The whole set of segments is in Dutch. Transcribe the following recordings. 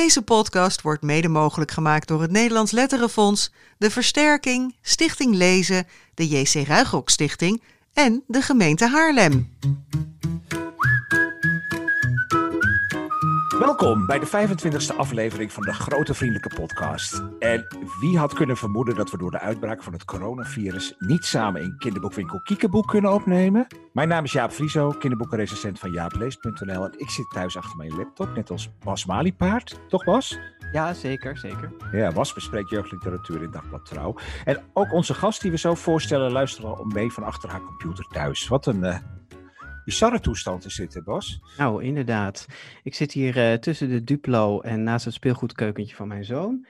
Deze podcast wordt mede mogelijk gemaakt door het Nederlands Letterenfonds, de Versterking, Stichting Lezen, de JC Ruigrok Stichting en de gemeente Haarlem. Welkom bij de 25e aflevering van de Grote Vriendelijke Podcast. En wie had kunnen vermoeden dat we door de uitbraak van het coronavirus niet samen in kinderboekwinkel Kiekeboek kunnen opnemen? Mijn naam is Jaap Frieso, kinderboekenrecensent van jaapleest.nl en ik zit thuis achter mijn laptop, net als Bas Maliepaard. Toch Bas? Ja, zeker, zeker. Ja, Bas bespreekt jeugdliteratuur in Dagblad Trouw. En ook onze gast die we zo voorstellen luistert al mee van achter haar computer thuis. Wat een uh, bizarre toestand dit, hè Bas? Nou, inderdaad. Ik zit hier uh, tussen de Duplo en naast het speelgoedkeukentje van mijn zoon.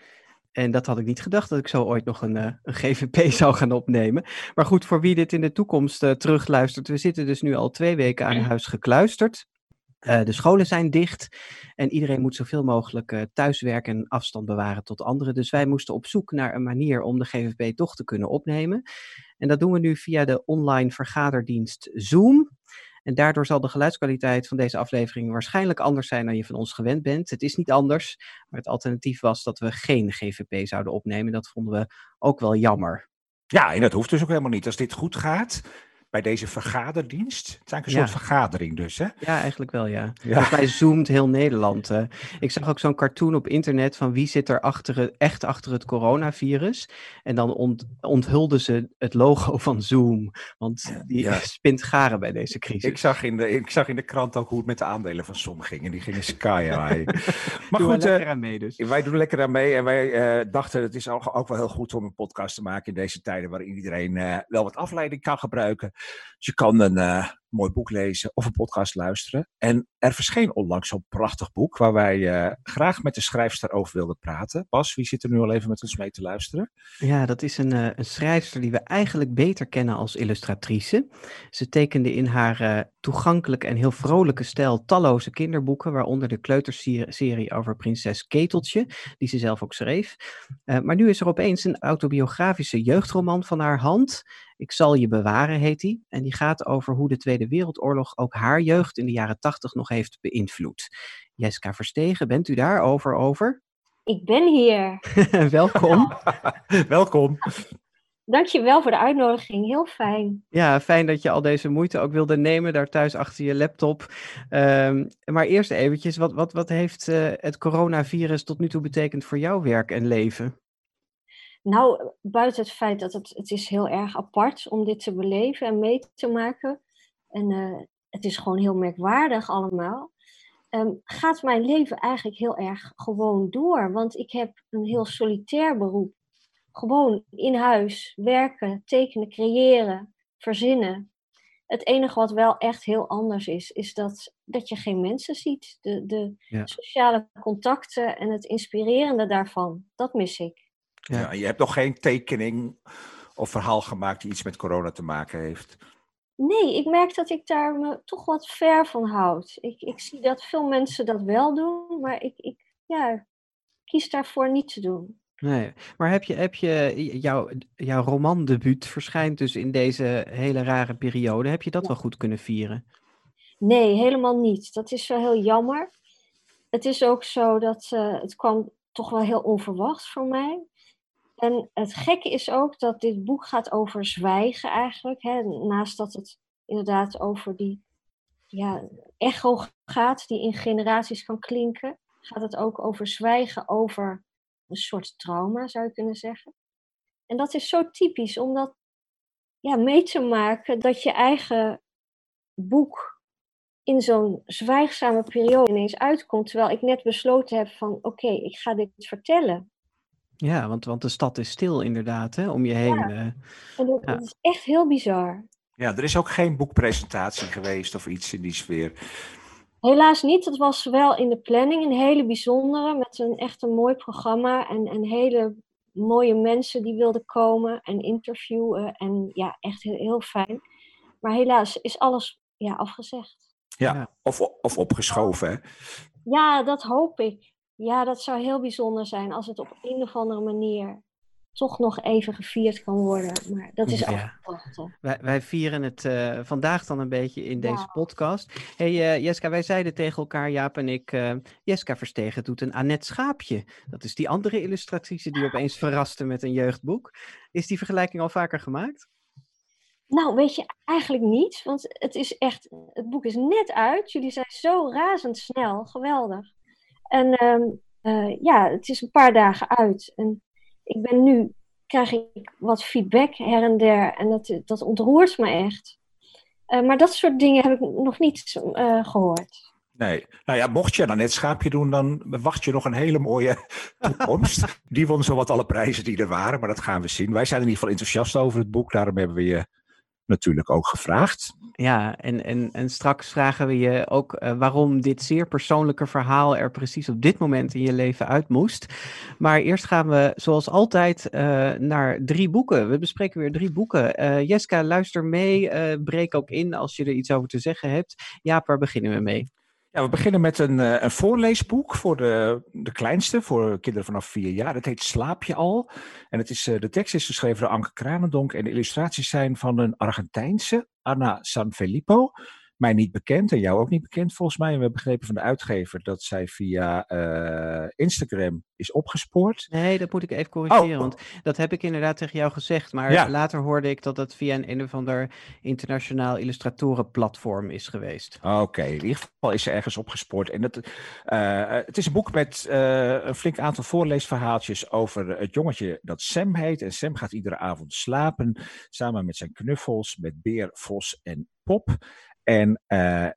En dat had ik niet gedacht, dat ik zo ooit nog een, uh, een GVP zou gaan opnemen. Maar goed, voor wie dit in de toekomst uh, terugluistert, we zitten dus nu al twee weken aan huis gekluisterd. De scholen zijn dicht en iedereen moet zoveel mogelijk thuiswerken en afstand bewaren tot anderen. Dus wij moesten op zoek naar een manier om de GVP toch te kunnen opnemen. En dat doen we nu via de online vergaderdienst Zoom. En daardoor zal de geluidskwaliteit van deze aflevering waarschijnlijk anders zijn dan je van ons gewend bent. Het is niet anders, maar het alternatief was dat we geen GVP zouden opnemen. Dat vonden we ook wel jammer. Ja, en dat hoeft dus ook helemaal niet. Als dit goed gaat, bij deze vergaderdienst. Het is eigenlijk een Ja. soort vergadering dus, hè? Ja, eigenlijk wel, ja. Mij zoomt heel Nederland. ik zag ook zo'n cartoon op internet van wie zit er achter het, echt achter het coronavirus. En dan ont, onthulden ze het logo van Zoom. Want die Ja. spint garen bij deze crisis. Ik zag, in de, ik zag in de krant ook hoe het met de aandelen van Som ging. En die gingen sky high. maar goed, eh, lekker aan mee dus. wij doen lekker aan mee. En wij eh, dachten, het is ook, ook wel heel goed om een podcast te maken in deze tijden waarin iedereen eh, wel wat afleiding kan gebruiken. Dus je kan een eh, mooi boek lezen of een podcast luisteren. En er verscheen onlangs zo'n prachtig boek waar wij eh, graag met de schrijfster over wilden praten. Bas, wie zit er nu al even met ons mee te luisteren? Ja, dat is een, eh, een schrijfster die we eigenlijk beter kennen als illustratrice. Ze tekende in haar toegankelijke en heel vrolijke stijl talloze kinderboeken, waaronder de kleuterserie over prinses Keteltje, die ze zelf ook schreef. Maar nu is er opeens een autobiografische jeugdroman van haar hand. Ik zal je bewaren, heet die. En die gaat over hoe de Tweede Wereldoorlog ook haar jeugd in de jaren tachtig nog heeft beïnvloed. Jessica Verstegen, bent u daar over? over? Ik ben hier. Welkom. Welkom. Dankjewel voor de uitnodiging. Heel fijn. Ja, fijn dat je al deze moeite ook wilde nemen daar thuis achter je laptop. Ehm, maar eerst eventjes, wat, wat, wat heeft eh, het coronavirus tot nu toe betekend voor jouw werk en leven? Nou, buiten het feit dat het, het is heel erg apart om dit te beleven en mee te maken. En eh, het is gewoon heel merkwaardig allemaal. ehm, gaat mijn leven eigenlijk heel erg gewoon door. Want ik heb een heel solitair beroep. Gewoon in huis werken, tekenen, creëren, verzinnen. Het enige wat wel echt heel anders is, is dat, dat je geen mensen ziet. De, de Ja. sociale contacten en het inspirerende daarvan, dat mis ik. Ja. Ja, je hebt nog geen tekening of verhaal gemaakt die iets met corona te maken heeft. Nee, ik merk dat ik daar me toch wat ver van houd. Ik, ik zie dat veel mensen dat wel doen, maar ik, ik ja, kies daarvoor niet te doen. Nee, maar heb je, heb je jouw, jouw romandebuut verschijnt dus in deze hele rare periode. Heb je dat Ja. wel goed kunnen vieren? Nee, helemaal niet. Dat is wel heel jammer. Het is ook zo dat eh, het kwam toch wel heel onverwacht voor mij. En het gekke is ook dat dit boek gaat over zwijgen eigenlijk. Hè. Naast dat het inderdaad over die ja, echo gaat die in generaties kan klinken, gaat het ook over zwijgen over een soort trauma, zou je kunnen zeggen. En dat is zo typisch om dat ja, mee te maken dat je eigen boek in zo'n zwijgzame periode ineens uitkomt, terwijl ik net besloten heb van oké, ik ga dit vertellen. Ja, want, want de stad is stil inderdaad, hè, om je heen. eh. En dat, Ja. dat is echt heel bizar. Ja, er is ook geen boekpresentatie geweest of iets in die sfeer. Helaas niet. Het was wel in de planning een hele bijzondere, met een echt een mooi programma en, en hele mooie mensen die wilden komen en interviewen. En ja, echt heel, heel fijn. Maar helaas is alles ja, afgezegd. Ja, Ja. Of, of opgeschoven, hè? Ja, dat hoop ik. Ja, dat zou heel bijzonder zijn als het op een of andere manier toch nog even gevierd kan worden. Maar dat is Ja. Wij, wij vieren het eh, vandaag dan een beetje in deze podcast. hey, eh, Jeska, wij zeiden tegen elkaar, Jaap en ik, eh Jeska Verstegen doet een Annette Schaapje. Dat is die andere illustratrice die opeens verraste met een jeugdboek. Is die vergelijking al vaker gemaakt? Nou, weet je, eigenlijk niet. Want het is echt, het boek is net uit. Jullie zijn zo razendsnel. Geweldig. En ehm, eh, ja, het is een paar dagen uit. En ik ben nu, krijg ik wat feedback her en der. En dat, dat ontroert me echt. Eh, maar dat soort dingen heb ik nog niet eh, gehoord. Nee. Nou ja, mocht je dan net schaapje doen, dan wacht je nog een hele mooie toekomst. Die won zowat alle prijzen die er waren, maar dat gaan we zien. Wij zijn in ieder geval enthousiast over het boek. Daarom hebben we je natuurlijk ook gevraagd. Ja, en, en, en straks vragen we je ook eh, waarom dit zeer persoonlijke verhaal er precies op dit moment in je leven uit moest. Maar eerst gaan we, zoals altijd, eh, naar drie boeken. We bespreken weer drie boeken. Eh Jeska, luister mee. breek ook in als je er iets over te zeggen hebt. Jaap, waar beginnen we mee? Ja, we beginnen met een, eh, een voorleesboek voor de, de kleinste, voor kinderen vanaf vier jaar. Het heet Slaap je al? En het is, eh, de tekst is geschreven door Anke Kranendonk en de illustraties zijn van een Argentijnse, Anna Sanfilippo. Mij niet bekend en jou ook niet bekend volgens mij. En we hebben begrepen van de uitgever dat zij via eh, Instagram is opgespoord. Nee, dat moet ik even corrigeren, Oh. want dat heb ik inderdaad tegen jou gezegd. Maar Ja. later hoorde ik dat het via een een of ander internationaal illustratorenplatform is geweest. Oké, in ieder geval is ze ergens opgespoord. En dat, eh, het is een boek met eh, een flink aantal voorleesverhaaltjes over het jongetje dat Sam heet. En Sam gaat iedere avond slapen samen met zijn knuffels, met Beer, Vos en Pop. En eh,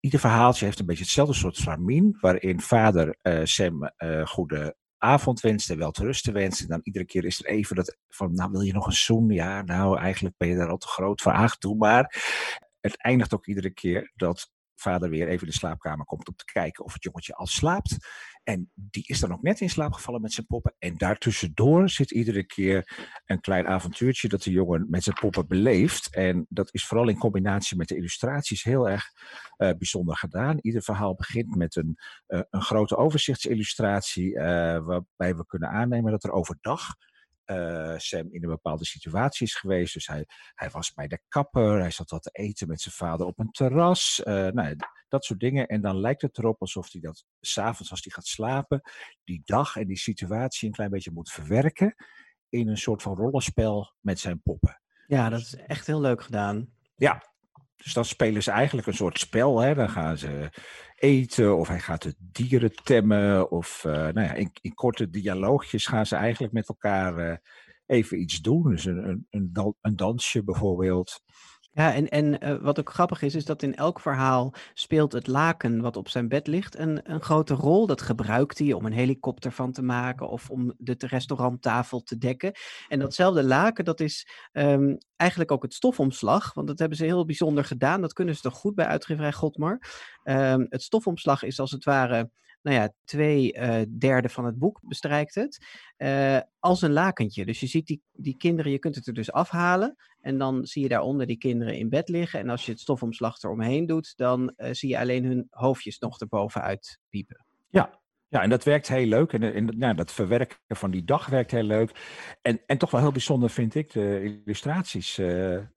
ieder verhaaltje heeft een beetje hetzelfde soort stramien, waarin vader eh, Sam eh goede avond wenst en wel te wenst. En dan iedere keer is er even dat van, nou wil je nog een zoen? Ja, nou eigenlijk ben je daar al te groot voor. Ach, doe maar. Het eindigt ook iedere keer dat vader weer even in de slaapkamer komt om te kijken of het jongetje al slaapt. En die is dan ook net in slaap gevallen met zijn poppen. En daartussendoor zit iedere keer een klein avontuurtje dat de jongen met zijn poppen beleeft. En dat is vooral in combinatie met de illustraties heel erg eh, bijzonder gedaan. Ieder verhaal begint met een, eh, een grote overzichtsillustratie, eh, waarbij we kunnen aannemen dat er overdag eh, Sam in een bepaalde situatie is geweest. Dus hij, hij was bij de kapper, hij zat wat te eten met zijn vader op een terras. eh, nou, dat soort dingen. En dan lijkt het erop alsof hij dat s'avonds als hij gaat slapen, die dag en die situatie een klein beetje moet verwerken in een soort van rollenspel met zijn poppen. Ja, dat is echt heel leuk gedaan. Ja, dus dan spelen ze eigenlijk een soort spel. Hè? Dan gaan ze eten of hij gaat de dieren temmen. Of eh, nou ja, in, in korte dialoogjes gaan ze eigenlijk met elkaar eh, even iets doen. Dus een, een, een, dan- een dansje bijvoorbeeld. Ja, en, en eh, wat ook grappig is, is dat in elk verhaal speelt het laken wat op zijn bed ligt een, een grote rol. Dat gebruikt hij om een helikopter van te maken of om de restauranttafel te dekken. En datzelfde laken, dat is ehm, eigenlijk ook het stofomslag, want dat hebben ze heel bijzonder gedaan. Dat kunnen ze toch goed bij uitgeverij Godmar. Ehm, het stofomslag is als het ware, nou ja, twee eh, derde van het boek bestrijkt het. eh, als een lakentje. Dus je ziet die, die kinderen, je kunt het er dus afhalen. En dan zie je daaronder die kinderen in bed liggen. En als je het stofomslag eromheen doet, dan eh, zie je alleen hun hoofdjes nog erbovenuit piepen. Ja. Ja, en dat werkt heel leuk. En, en nou, dat verwerken van die dag werkt heel leuk. En, en toch wel heel bijzonder vind ik de illustraties. ze,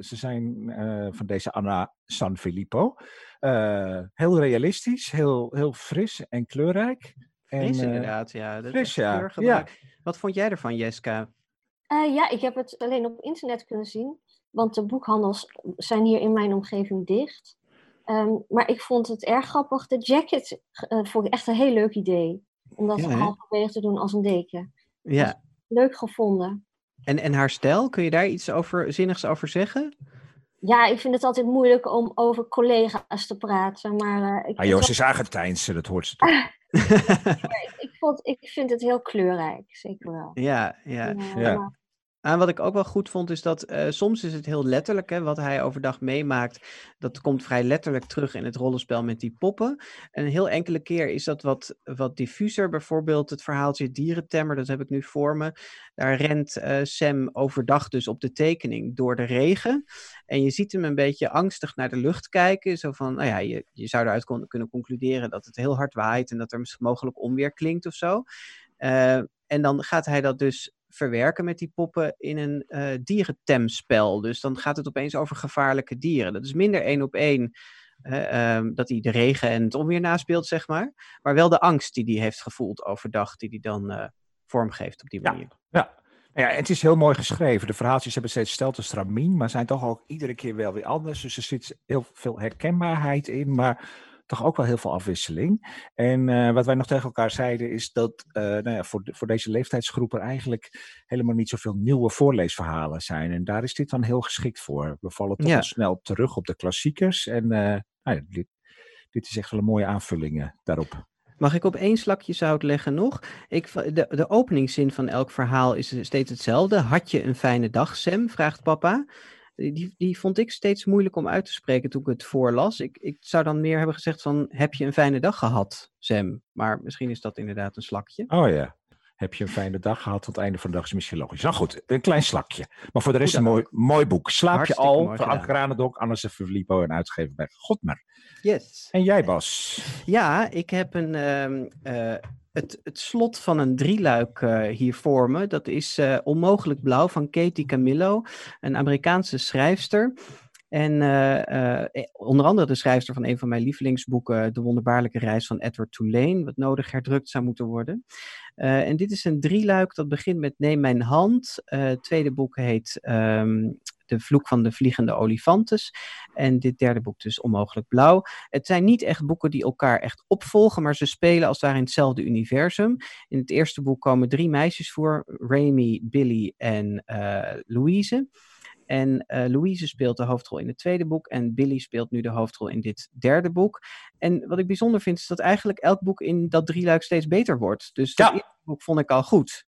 zijn van deze Anna Sanfilippo. Eh heel realistisch, heel, heel fris en kleurrijk. En, Fris eh, inderdaad, ja. Dat fris, is ja. kleurgebruik. Wat vond jij ervan, Jeska? Eh, ja, ik heb het alleen op internet kunnen zien, want de boekhandels zijn hier in mijn omgeving dicht. Ehm, maar ik vond het erg grappig. De jacket vond ik echt een heel leuk idee. Om dat Ja, halverwege te doen als een deken. Ja. Leuk gevonden. En, en haar stijl, kun je daar iets over, zinnigs over zeggen? Ja, ik vind het altijd moeilijk om over collega's te praten. Maar ik, Ah joh, ze is Argentijnse, dat hoort ze toch. ik, vond, ik vind het heel kleurrijk, zeker wel. ja, ja. Ja, Ja. En wat ik ook wel goed vond, is dat eh, soms is het heel letterlijk, hè, wat hij overdag meemaakt. Dat komt vrij letterlijk terug in het rollenspel met die poppen. En een heel enkele keer is dat wat, wat diffuser. Bijvoorbeeld het verhaaltje Dierentemmer, dat heb ik nu voor me. Daar rent eh, Sam overdag dus op de tekening door de regen. En je ziet hem een beetje angstig naar de lucht kijken. Zo van, nou ja, je, je zou eruit kon- kunnen concluderen dat het heel hard waait en dat er mogelijk onweer klinkt of zo. Eh, en dan gaat hij dat dus verwerken met die poppen in een uh, dierentemspel. Dus dan gaat het opeens over gevaarlijke dieren. Dat is minder één op één um, dat hij de regen en het onweer naspeelt, zeg maar. Maar wel de angst die hij heeft gevoeld overdag, die hij dan uh, vormgeeft op die manier. Ja, ja. ja, het is heel mooi geschreven. De verhaaltjes hebben steeds stelten stramien, maar zijn toch ook iedere keer wel weer anders. Dus er zit heel veel herkenbaarheid in, maar toch ook wel heel veel afwisseling. En uh, wat wij nog tegen elkaar zeiden is dat uh, nou ja, voor, de, voor deze leeftijdsgroep er eigenlijk helemaal niet zoveel nieuwe voorleesverhalen zijn. En daar is dit dan heel geschikt voor. We vallen toch Ja. snel terug op de klassiekers. En uh, nou ja, dit, dit is echt wel een mooie aanvulling daarop. Mag ik op één slakje zout leggen nog? Ik, de, de openingszin van elk verhaal is steeds hetzelfde. Had je een fijne dag, Sam? vraagt papa. Die, die vond ik steeds moeilijk om uit te spreken toen ik het voorlas. Ik, ik zou dan meer hebben gezegd van, heb je een fijne dag gehad, Sam? Maar misschien is dat inderdaad een slakje. Oh ja. Heb je een fijne dag gehad tot het einde van de dag is misschien logisch. Nou goed, een klein slakje. Maar voor de rest een mooi, mooi boek. Slaap Hartstikke je al van gedaan. Anke Ranendok, Anne Verlipo en uitgever bij Godmer. Yes. En jij Bas? Ja, ik heb een, um, uh, het, het slot van een drieluik uh, hier voor me. Dat is uh, Onmogelijk Blauw van Katie Camillo, een Amerikaanse schrijfster. En uh, onder andere de schrijfster van een van mijn lievelingsboeken, De Wonderbaarlijke Reis van Edward Tulane, wat nodig herdrukt zou moeten worden. Uh, en dit is een drieluik dat begint met Neem mijn hand. Het tweede boek heet um, De Vloek van de Vliegende Olifantes. En dit derde boek dus Onmogelijk Blauw. Het zijn niet echt boeken die elkaar echt opvolgen, maar ze spelen als ware in hetzelfde universum. In het eerste boek komen drie meisjes voor, Remy, Billy en Louise. En uh, Louise speelt de hoofdrol in het tweede boek en Billy speelt nu de hoofdrol in dit derde boek. En wat ik bijzonder vind is dat eigenlijk elk boek in dat drieluik steeds beter wordt. Dus Ja. het eerste boek vond ik al goed.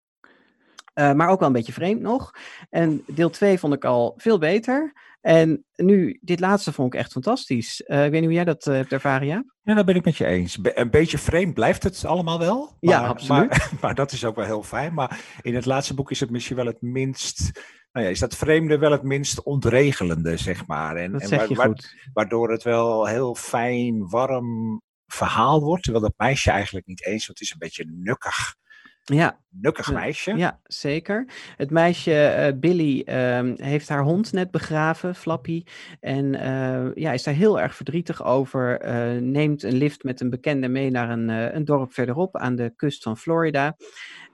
Uh, maar ook wel een beetje vreemd nog. En deel 2 vond ik al veel beter. En nu, dit laatste vond ik echt fantastisch. Uh, ik weet niet hoe jij dat uh, hebt ervaren, ja? Ja, daar ben ik met je eens. Be een beetje vreemd blijft het allemaal wel. Maar, ja, absoluut. Maar, maar, dat is ook wel heel fijn. Maar in het laatste boek is het misschien wel het minst... Nou ja, is dat vreemde wel het minst ontregelende, zeg maar. En, dat en zeg je wa goed. Waardoor het wel heel fijn, warm verhaal wordt. Terwijl dat meisje eigenlijk niet eens, want het is een beetje nukkig. Ja. Nukkig meisje. Ja, zeker. Het meisje uh, Billy uh, heeft haar hond net begraven, Flappy. En uh, ja, is daar heel erg verdrietig over. Uh, neemt een lift met een bekende mee naar een, een dorp verderop aan de kust van Florida.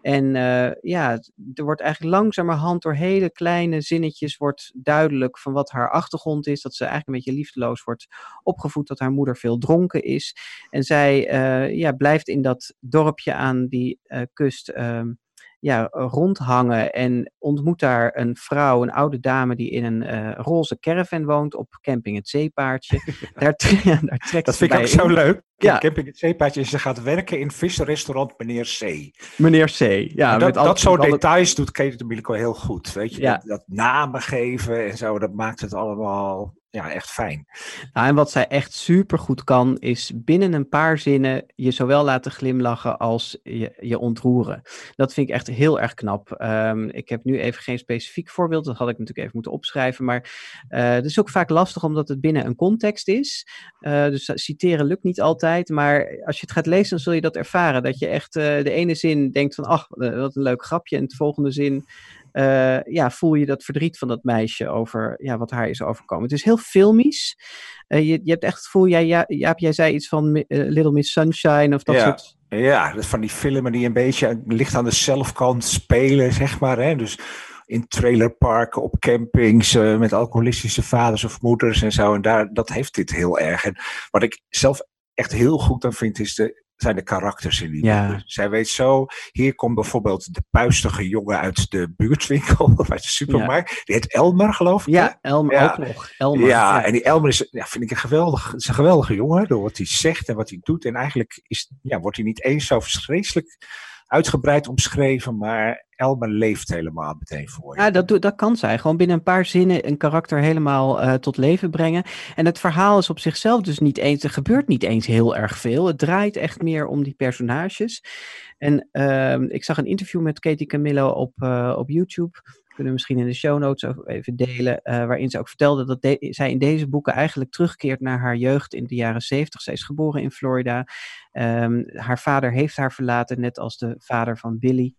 En uh, ja, er wordt eigenlijk langzamerhand door hele kleine zinnetjes wordt duidelijk van wat haar achtergrond is. Dat ze eigenlijk een beetje liefdeloos wordt opgevoed, dat haar moeder veel dronken is. En zij uh, ja, blijft in dat dorpje aan die uh, kust uh, ja, rondhangen en ontmoet daar een vrouw, een oude dame die in een uh, roze caravan woont op camping Het Zeepaardje. daar, daar trekt dat vind ik ook in. zo leuk. Ja. Camping Het Zeepaardje en ze gaat werken in visrestaurant Meneer C. Meneer C, ja. dat, dat soort details doet Kate de Milico heel goed. Weet je, Ja. dat, dat namen geven en zo, dat maakt het allemaal ja, echt fijn. Nou, en wat zij echt super goed kan, is binnen een paar zinnen je zowel laten glimlachen als je, je ontroeren. Dat vind ik echt heel erg knap. Um, ik heb nu even geen specifiek voorbeeld, dat had ik natuurlijk even moeten opschrijven. Maar uh, het is ook vaak lastig omdat het binnen een context is. Uh, dus citeren lukt niet altijd. Maar als je het gaat lezen, dan zul je dat ervaren. Dat je echt uh, de ene zin denkt van, ach, wat een leuk grapje. En de volgende zin uh, ja, voel je dat verdriet van dat meisje over ja, wat haar is overkomen. Het is heel filmisch. Uh, je, je hebt echt het gevoel, jij, ja, Jaap, jij zei iets van uh, Little Miss Sunshine of dat ja. soort... Ja, van die filmen die een beetje licht aan de zelfkant spelen, zeg maar. Hè? Dus in trailerparken, op campings, uh, met alcoholistische vaders of moeders en zo. En daar, dat heeft dit heel erg. En wat ik zelf echt heel goed aan vind, is de, zijn de karakters in die Ja. boeken. Zij weet zo, hier komt bijvoorbeeld de puistige jongen uit de buurtwinkel, of uit de supermarkt. Die heet Elmer, geloof ik. Ja, Elmer Ja. ook nog. Elmer. Ja, en die Elmer is, ja, vind ik een, geweldig, is een geweldige jongen, door wat hij zegt en wat hij doet. En eigenlijk is, ja, wordt hij niet eens zo vreselijk uitgebreid omschreven, maar Elmer leeft helemaal meteen voor je. Ja, dat, dat kan zij. Gewoon binnen een paar zinnen een karakter helemaal eh, tot leven brengen. En het verhaal is op zichzelf dus niet eens, er gebeurt niet eens heel erg veel. Het draait echt meer om die personages. En ehm, ik zag een interview met Katie Camillo op, eh, op YouTube. Kunnen we misschien in de show notes ook even delen. eh, waarin ze ook vertelde dat de- zij in deze boeken eigenlijk terugkeert naar haar jeugd in de jaren zeventig. Zij is geboren in Florida. Ehm, haar vader heeft haar verlaten, net als de vader van Billy.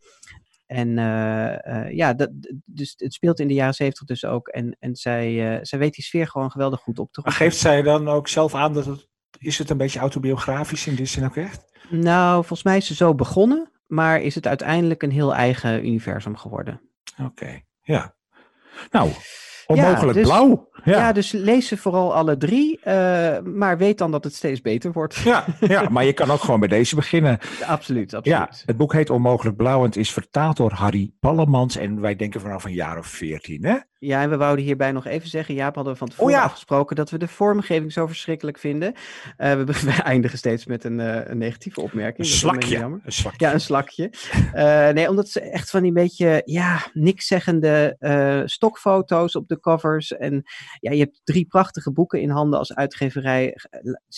En uh, ja, dat, dus het speelt in de jaren zeventig dus ook. En, en zij, zij weet die sfeer gewoon geweldig goed op te roepen. Maar geeft zij dan ook zelf aan dat het, is het een beetje autobiografisch in die zin ook echt? Nou, volgens mij is ze zo begonnen, maar is het uiteindelijk een heel eigen universum geworden. Oké, ja. Nou, onmogelijk dus, blauw. Ja. ja. dus lees ze vooral alle drie, uh, maar weet dan dat het steeds beter wordt. Ja, ja, maar je kan ook gewoon bij deze beginnen. Absoluut, absoluut. Ja, het boek heet Onmogelijk Blauw en het is vertaald door Harry Pallemans en wij denken vanaf een jaar of veertien, hè? Ja, en we wouden hierbij nog even zeggen, Jaap hadden we van tevoren oh ja. afgesproken dat we de vormgeving zo verschrikkelijk vinden. Uh, we, we, eindigen steeds met een, uh, een negatieve opmerking. Een slakje. Een slakje. Ja, een slakje. Uh, nee, omdat ze echt van die beetje, ja, niks zeggende stokfoto's op de covers. En ja, je hebt drie prachtige boeken in handen als uitgeverij.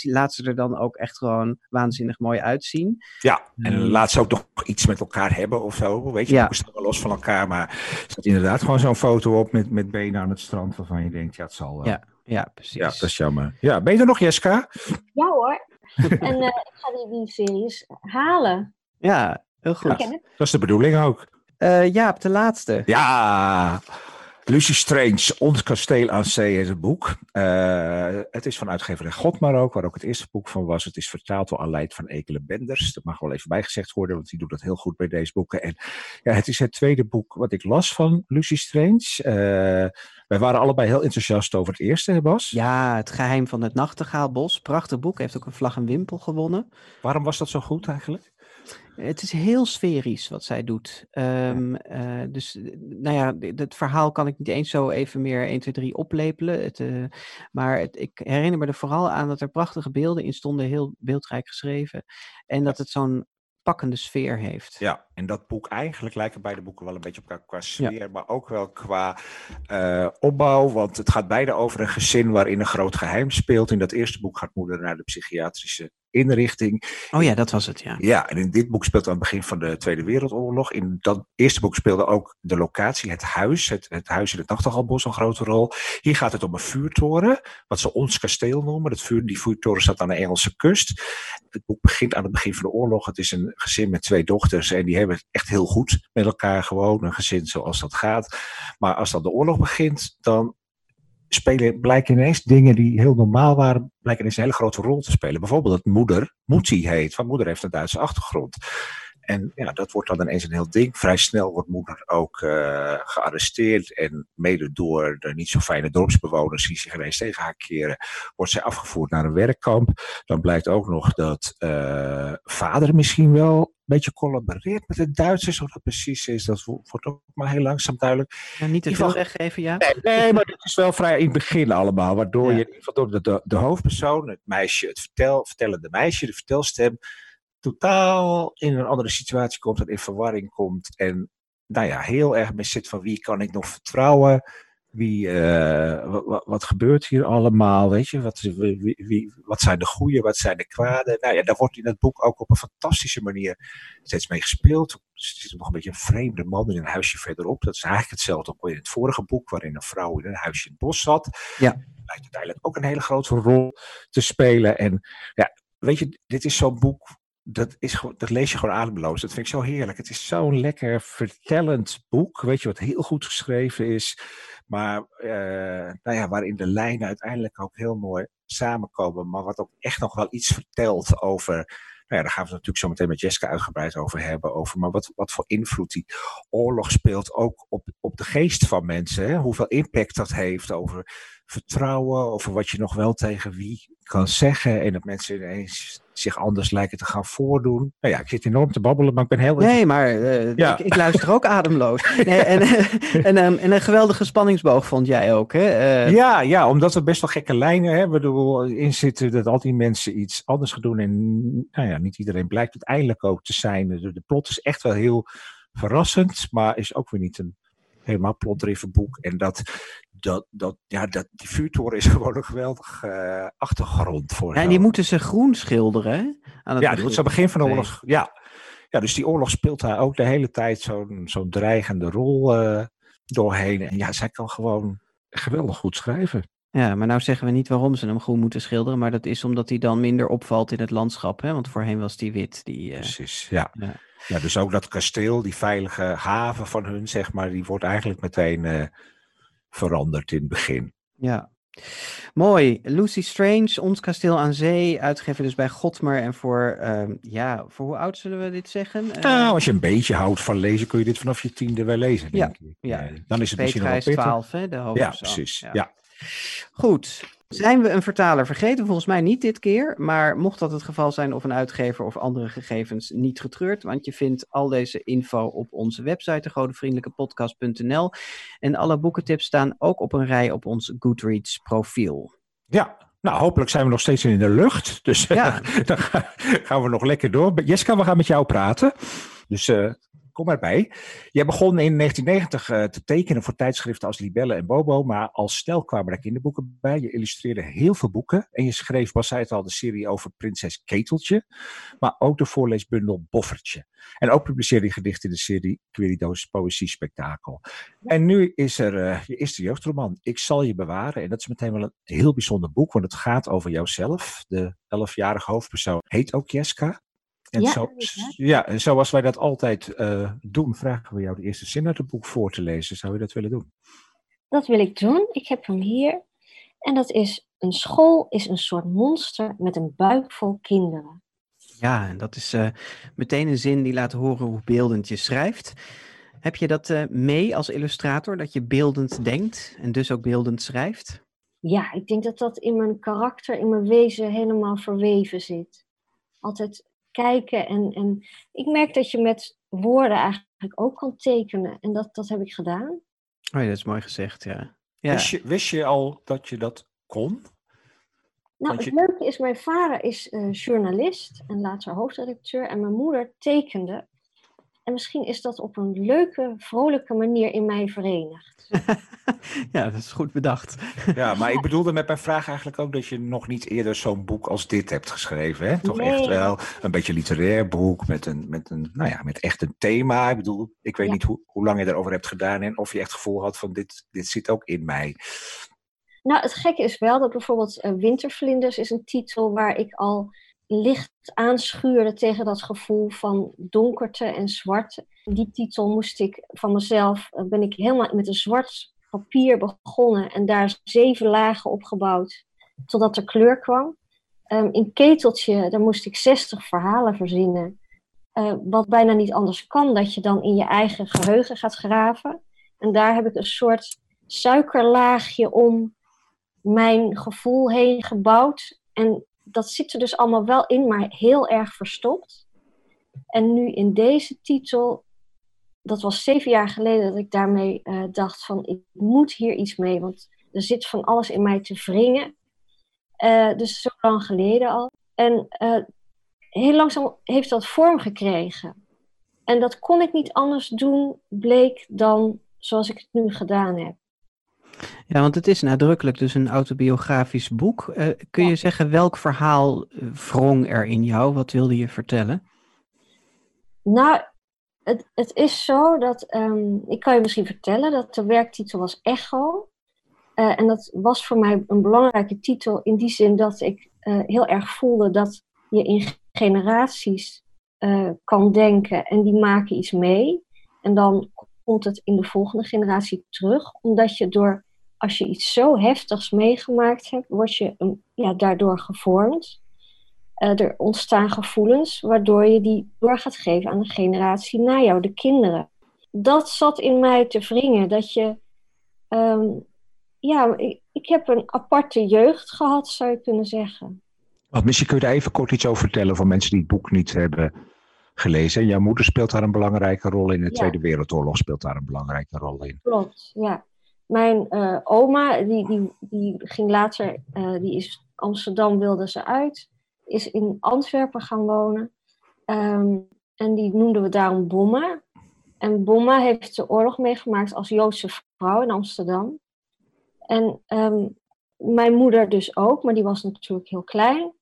Laat ze er dan ook echt gewoon waanzinnig mooi uitzien. Ja, en laat ze ook nog iets met elkaar hebben of zo. Weet je, ja. staan wel los van elkaar, maar er staat inderdaad gewoon zo'n foto op met met benen aan het strand waarvan je denkt, ja, het zal wel. Ja, ja precies. Ja, dat is jammer. Ja, ben je er nog, Jeska? Ja hoor. en uh, ik ga die, series halen. Ja, heel goed. dat is de bedoeling ook. Uh, ja, op de laatste. Ja, Lucy Strange, Ons Kasteel aan Zee is het boek. Uh, het is van uitgeverij Godmar ook, waar ook het eerste boek van was. Het is vertaald door Aleid van Ekelen Benders. Dat mag wel even bijgezegd worden, want die doet dat heel goed bij deze boeken. En ja, het is het tweede boek wat ik las van Lucy Strange. Uh, wij waren allebei heel enthousiast over het eerste, hè Bas? Ja, Het Geheim van het Nachtegaalbos. Prachtig boek, heeft ook een vlag en wimpel gewonnen. Waarom was dat zo goed eigenlijk? Het is heel sferisch wat zij doet. Um, uh, dus, nou ja, het verhaal kan ik niet eens zo even meer 1, 2, 3 oplepelen. Het, uh, maar het, ik herinner me er vooral aan dat er prachtige beelden in stonden, heel beeldrijk geschreven. En dat het zo'n pakkende sfeer heeft. Ja, en dat boek eigenlijk lijken beide boeken wel een beetje op elkaar qua sfeer, maar ook wel qua uh, opbouw. Want het gaat beide over een gezin waarin een groot geheim speelt. In dat eerste boek gaat moeder naar de psychiatrische inrichting. Oh ja, dat was het, ja. Ja, en in dit boek speelt aan het begin van de Tweede Wereldoorlog. In dat eerste boek speelde ook de locatie, het huis, het, het huis in het Nachtegalbos een grote rol. Hier gaat het om een vuurtoren, wat ze ons kasteel noemen. Dat vuur, die vuurtoren staat aan de Engelse kust. Het boek begint aan het begin van de oorlog. Het is een gezin met twee dochters en die hebben het echt heel goed met elkaar gewoon. Een gezin zoals dat gaat. Maar als dan de oorlog begint, dan spelen, blijken ineens dingen die heel normaal waren, blijken ineens een hele grote rol te spelen. Bijvoorbeeld dat moeder Moetie heet, van moeder heeft een Duitse achtergrond. En ja, dat wordt dan ineens een heel ding. Vrij snel wordt moeder ook uh, gearresteerd. En mede door de niet zo fijne dorpsbewoners die zich ineens tegen haar keren, wordt zij afgevoerd naar een werkkamp. Dan blijkt ook nog dat uh, vader misschien wel beetje collaboreert met de Duitsers. Hoe dat precies is, dat wordt ook maar heel langzaam duidelijk. Ja, niet te veel weggeven, ja. Nee, nee, maar het is wel vrij in het begin allemaal. Waardoor je in ieder geval door de, de, hoofdpersoon, het meisje, het vertel, vertellende meisje, de vertelstem totaal in een andere situatie komt en in verwarring komt. En nou ja, heel erg mee zit van wie kan ik nog vertrouwen? Wie, uh, wat, gebeurt hier allemaal? Weet je, wat, wie, wie, wat zijn de goede, wat zijn de kwade? Nou ja, daar wordt in het boek ook op een fantastische manier steeds mee gespeeld. Er zit nog een beetje een vreemde man in een huisje verderop. Dat is eigenlijk hetzelfde ook in het vorige boek, waarin een vrouw in een huisje in het bos zat. Ja. Lijkt uiteindelijk ook een hele grote rol te spelen. En ja, weet je, dit is zo'n boek dat, is, dat lees je gewoon ademloos. Dat vind ik zo heerlijk. Het is zo'n lekker vertellend boek. Weet je, wat heel goed geschreven is. Maar uh, nou ja, waarin de lijnen uiteindelijk ook heel mooi samenkomen. Maar wat ook echt nog wel iets vertelt over. Nou ja, daar gaan we het natuurlijk zo meteen met Jessica uitgebreid over hebben. Over, maar wat, wat voor invloed die oorlog speelt ook op, op de geest van mensen. Hè? Hoeveel impact dat heeft over vertrouwen. Over wat je nog wel tegen wie kan zeggen. En dat mensen ineens zich anders lijken te gaan voordoen. Nou ja, ik zit enorm te babbelen, maar ik ben heel... Nee, maar uh, ik, ik, luister ook ademloos. Nee, en, en, en, en, een geweldige spanningsboog vond jij ook, hè? Uh, ja, ja, omdat er best wel gekke lijnen hebben in zitten dat al die mensen iets anders gaan doen. En nou ja, niet iedereen blijkt uiteindelijk ook te zijn. De, de plot is echt wel heel verrassend, maar is ook weer niet een helemaal plotdriven boek. En dat, dat, dat, ja, dat, die vuurtoren is gewoon een geweldige uh, achtergrond voor. Ja, en die moeten ze groen schilderen. Aan het ja, dat is het begin van de oorlog. Ja. ja, dus die oorlog speelt daar ook de hele tijd zo'n zo'n dreigende rol uh, doorheen. En ja, zij kan gewoon geweldig goed schrijven. Ja, maar nou zeggen we niet waarom ze hem groen moeten schilderen, maar dat is omdat hij dan minder opvalt in het landschap, hè? Want voorheen was die wit. Die, uh... Precies, ja. ja. ja. Dus ook dat kasteel, die veilige haven van hun, zeg maar, die wordt eigenlijk meteen veranderd in het begin. Ja, Mooi. Lucy Strange, Ons Kasteel aan Zee, uitgegeven dus bij Godmer. En voor, uh, ja, voor hoe oud zullen we dit zeggen? Uh, nou, als je een beetje houdt van lezen, kun je dit vanaf je tiende wel lezen, denk ja, ik. Ja, dan is het misschien nog wel 12, hè, de Ja, precies. Ja. ja. Goed. Zijn we een vertaler vergeten? Volgens mij niet dit keer. Maar mocht dat het geval zijn of een uitgever of andere gegevens, niet getreurd. Want je vindt al deze info op onze website, degodevriendelijkepodcast.nl. En alle boekentips staan ook op een rij op ons Goodreads profiel. Ja, nou, hopelijk zijn we nog steeds in de lucht. Dus Ja. dan gaan we nog lekker door. Jeska, we gaan met jou praten. Dus uh, kom erbij. Jij begon in 1990 uh, te tekenen voor tijdschriften als Libelle en Bobo, maar al snel kwamen er kinderboeken bij. Je illustreerde heel veel boeken en je schreef, was het al, de serie over Prinses Keteltje, maar ook de voorleesbundel Boffertje. En ook publiceerde je gedichten in de serie Querido's Poëzie Spektakel. En nu is er uh, je eerste jeugdroman, Ik zal je bewaren. En dat is meteen wel een heel bijzonder boek, want het gaat over jouzelf. De elfjarige hoofdpersoon heet ook Jeska. En Ja, zo, ja, en zoals wij dat altijd uh, doen, vragen we jou de eerste zin uit het boek voor te lezen. Zou je dat willen doen? Dat wil ik doen. Ik heb hem hier. En dat is: Een school is een soort monster met een buik vol kinderen. Ja, en dat is uh, meteen een zin die laat horen hoe beeldend je schrijft. Heb je dat uh, mee als illustrator, dat je beeldend denkt en dus ook beeldend schrijft? Ja, ik denk dat dat in mijn karakter, in mijn wezen helemaal verweven zit. Altijd kijken en, en ik merk dat je met woorden eigenlijk ook kan tekenen. En dat, dat heb ik gedaan. Oh ja, dat is mooi gezegd, ja. ja. Wist, je, wist je al dat je dat kon? Nou, het leuke is, mijn vader is eh, journalist en later hoofdredacteur. En mijn moeder tekende. En misschien is dat op een leuke, vrolijke manier in mij verenigd. ja, dat is goed bedacht. Ja, maar ik bedoelde met mijn vraag eigenlijk ook dat je nog niet eerder zo'n boek als dit hebt geschreven. Hè? Toch Nee. echt wel een beetje literair boek met, een, met, een, nou ja, met echt een thema. Ik bedoel, ik weet Ja. niet hoe, hoe lang je erover hebt gedaan en of je echt het gevoel had van dit, dit zit ook in mij. Nou, het gekke is wel dat bijvoorbeeld eh, Wintervlinders is een titel waar ik al licht aanschuurde tegen dat gevoel van donkerte en zwart. Die titel moest ik van mezelf, eh, ben ik helemaal met een zwart papier begonnen en daar zeven lagen opgebouwd totdat er kleur kwam. Ehm, in Keteltje, daar moest ik 60 verhalen verzinnen. eh, wat bijna niet anders kan, dat je dan in je eigen geheugen gaat graven. En daar heb ik een soort suikerlaagje om mijn gevoel heen gebouwd. En dat zit er dus allemaal wel in, maar heel erg verstopt. En nu in deze titel, dat was zeven jaar geleden dat ik daarmee eh, dacht van ik moet hier iets mee, want er zit van alles in mij te wringen. Eh, dus zo lang geleden al. En eh, heel langzaam heeft dat vorm gekregen. En dat kon ik niet anders doen, bleek dan zoals ik het nu gedaan heb. Ja, want het is nadrukkelijk dus een autobiografisch boek. Eh, kun je zeggen welk verhaal eh, wrong er in jou? Wat wilde je vertellen? Nou, het, het is zo dat, ehm, ik kan je misschien vertellen dat de werktitel was Echo. Eh, en dat was voor mij een belangrijke titel in die zin dat ik heel erg voelde dat je in generaties kan denken en die maken iets mee. En dan komt het in de volgende generatie terug, omdat je door, als je iets zo heftigs meegemaakt hebt, word je um, ja, daardoor gevormd. Eh, er ontstaan gevoelens waardoor je die door gaat geven aan de generatie na jou, de kinderen. Dat zat in mij te wringen, dat je, ehm, ja, ik, ik heb een aparte jeugd gehad, zou je kunnen zeggen. Want misschien kun je daar even kort iets over vertellen voor mensen die het boek niet hebben gelezen. Jouw moeder speelt daar een belangrijke rol in. De Ja. Tweede Wereldoorlog speelt daar een belangrijke rol in. Klopt, ja. Mijn eh, oma, die, die, die ging later, eh, die is Amsterdam wilde ze uit, is in Antwerpen gaan wonen. Ehm, en die noemden we daarom Bomma. En Bomma heeft de oorlog meegemaakt als Joodse vrouw in Amsterdam. En ehm, mijn moeder dus ook, maar die was natuurlijk heel klein.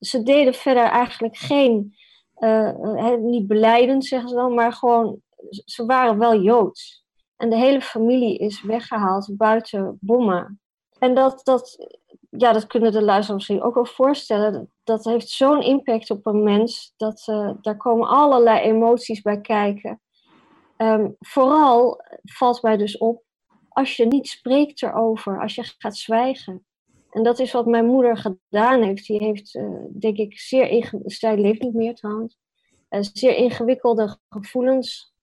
Ze deden verder eigenlijk geen, eh, niet beleidend zeggen ze dan, maar gewoon, ze waren wel Joods. En de hele familie is weggehaald buiten Bomma. En dat, dat, ja, dat kunnen de luisteraars misschien ook wel voorstellen. Dat heeft zo'n impact op een mens. Dat, uh, daar komen allerlei emoties bij kijken. Um, vooral valt mij dus op als je niet spreekt erover, als je gaat zwijgen. En dat is wat mijn moeder gedaan heeft. Die heeft, uh, denk ik, zeer zij leeft niet meer trouwens, uh, zeer ingewikkelde gevoelens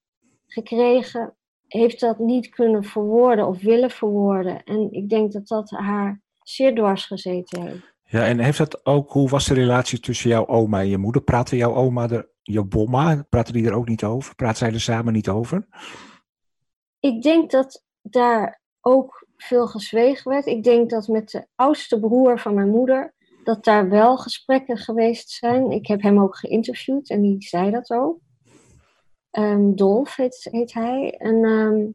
gekregen. Heeft dat niet kunnen verwoorden of willen verwoorden. En ik denk dat dat haar zeer dwars gezeten heeft. Ja, en heeft dat ook, hoe was de relatie tussen jouw oma en je moeder? Praatte jouw oma, er, jouw bomma, praten die er ook niet over? Praten zij er samen niet over? Ik denk dat daar ook veel gezwegen werd. Ik denk dat met de oudste broer van mijn moeder, dat daar wel gesprekken geweest zijn. Ik heb hem ook geïnterviewd en die zei dat ook. Um, Dolf heet, hij. En, um,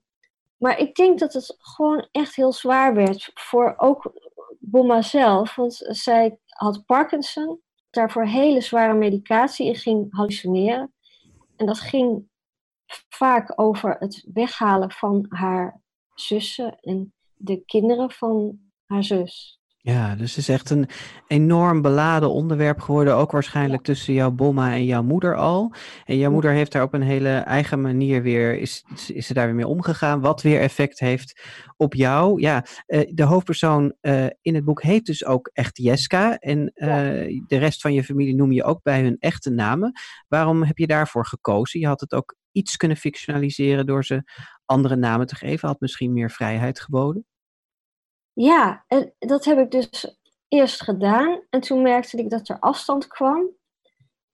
maar ik denk dat het gewoon echt heel zwaar werd voor ook Bomma zelf. Want zij had Parkinson, daarvoor hele zware medicatie en ging hallucineren. En dat ging vaak over het weghalen van haar zussen en de kinderen van haar zus. Ja, dus het is echt een enorm beladen onderwerp geworden, ook waarschijnlijk tussen jouw bomma en jouw moeder al. En jouw moeder heeft daar op een hele eigen manier weer, is, is ze daar weer mee omgegaan, wat weer effect heeft op jou. Ja, uh, de hoofdpersoon uh, in het boek heet dus ook echt Jeska en ja. de rest van je familie noem je ook bij hun echte namen. Waarom heb je daarvoor gekozen? Je had het ook iets kunnen fictionaliseren door ze andere namen te geven, had misschien meer vrijheid geboden. Ja, dat heb ik dus eerst gedaan. En toen merkte ik dat er afstand kwam.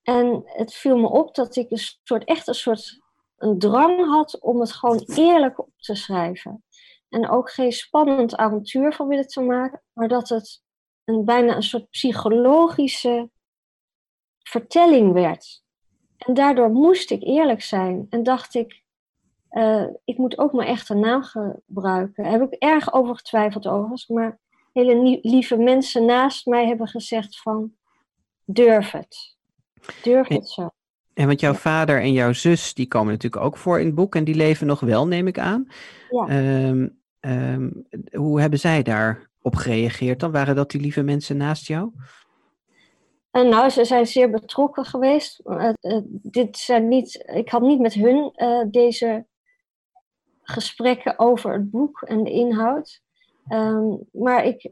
En het viel me op dat ik een soort, echt een soort een drang had om het gewoon eerlijk op te schrijven. En ook geen spannend avontuur van willen te maken, maar dat het een, bijna een soort psychologische vertelling werd. En daardoor moest ik eerlijk zijn en dacht ik, uh, ik moet ook mijn echte naam gebruiken. Daar heb ik erg over getwijfeld overigens, maar hele lieve mensen naast mij hebben gezegd van durf het. Durf het zo. En want jouw vader en jouw zus, die komen natuurlijk ook voor in het boek en die leven nog wel, neem ik aan. Ja. Um, um, hoe hebben zij daarop gereageerd dan? Waren dat die lieve mensen naast jou? En nou, ze zijn zeer betrokken geweest. Uh, uh, dit zijn niet, ik had niet met hun uh, deze gesprekken over het boek en de inhoud. Um, maar ik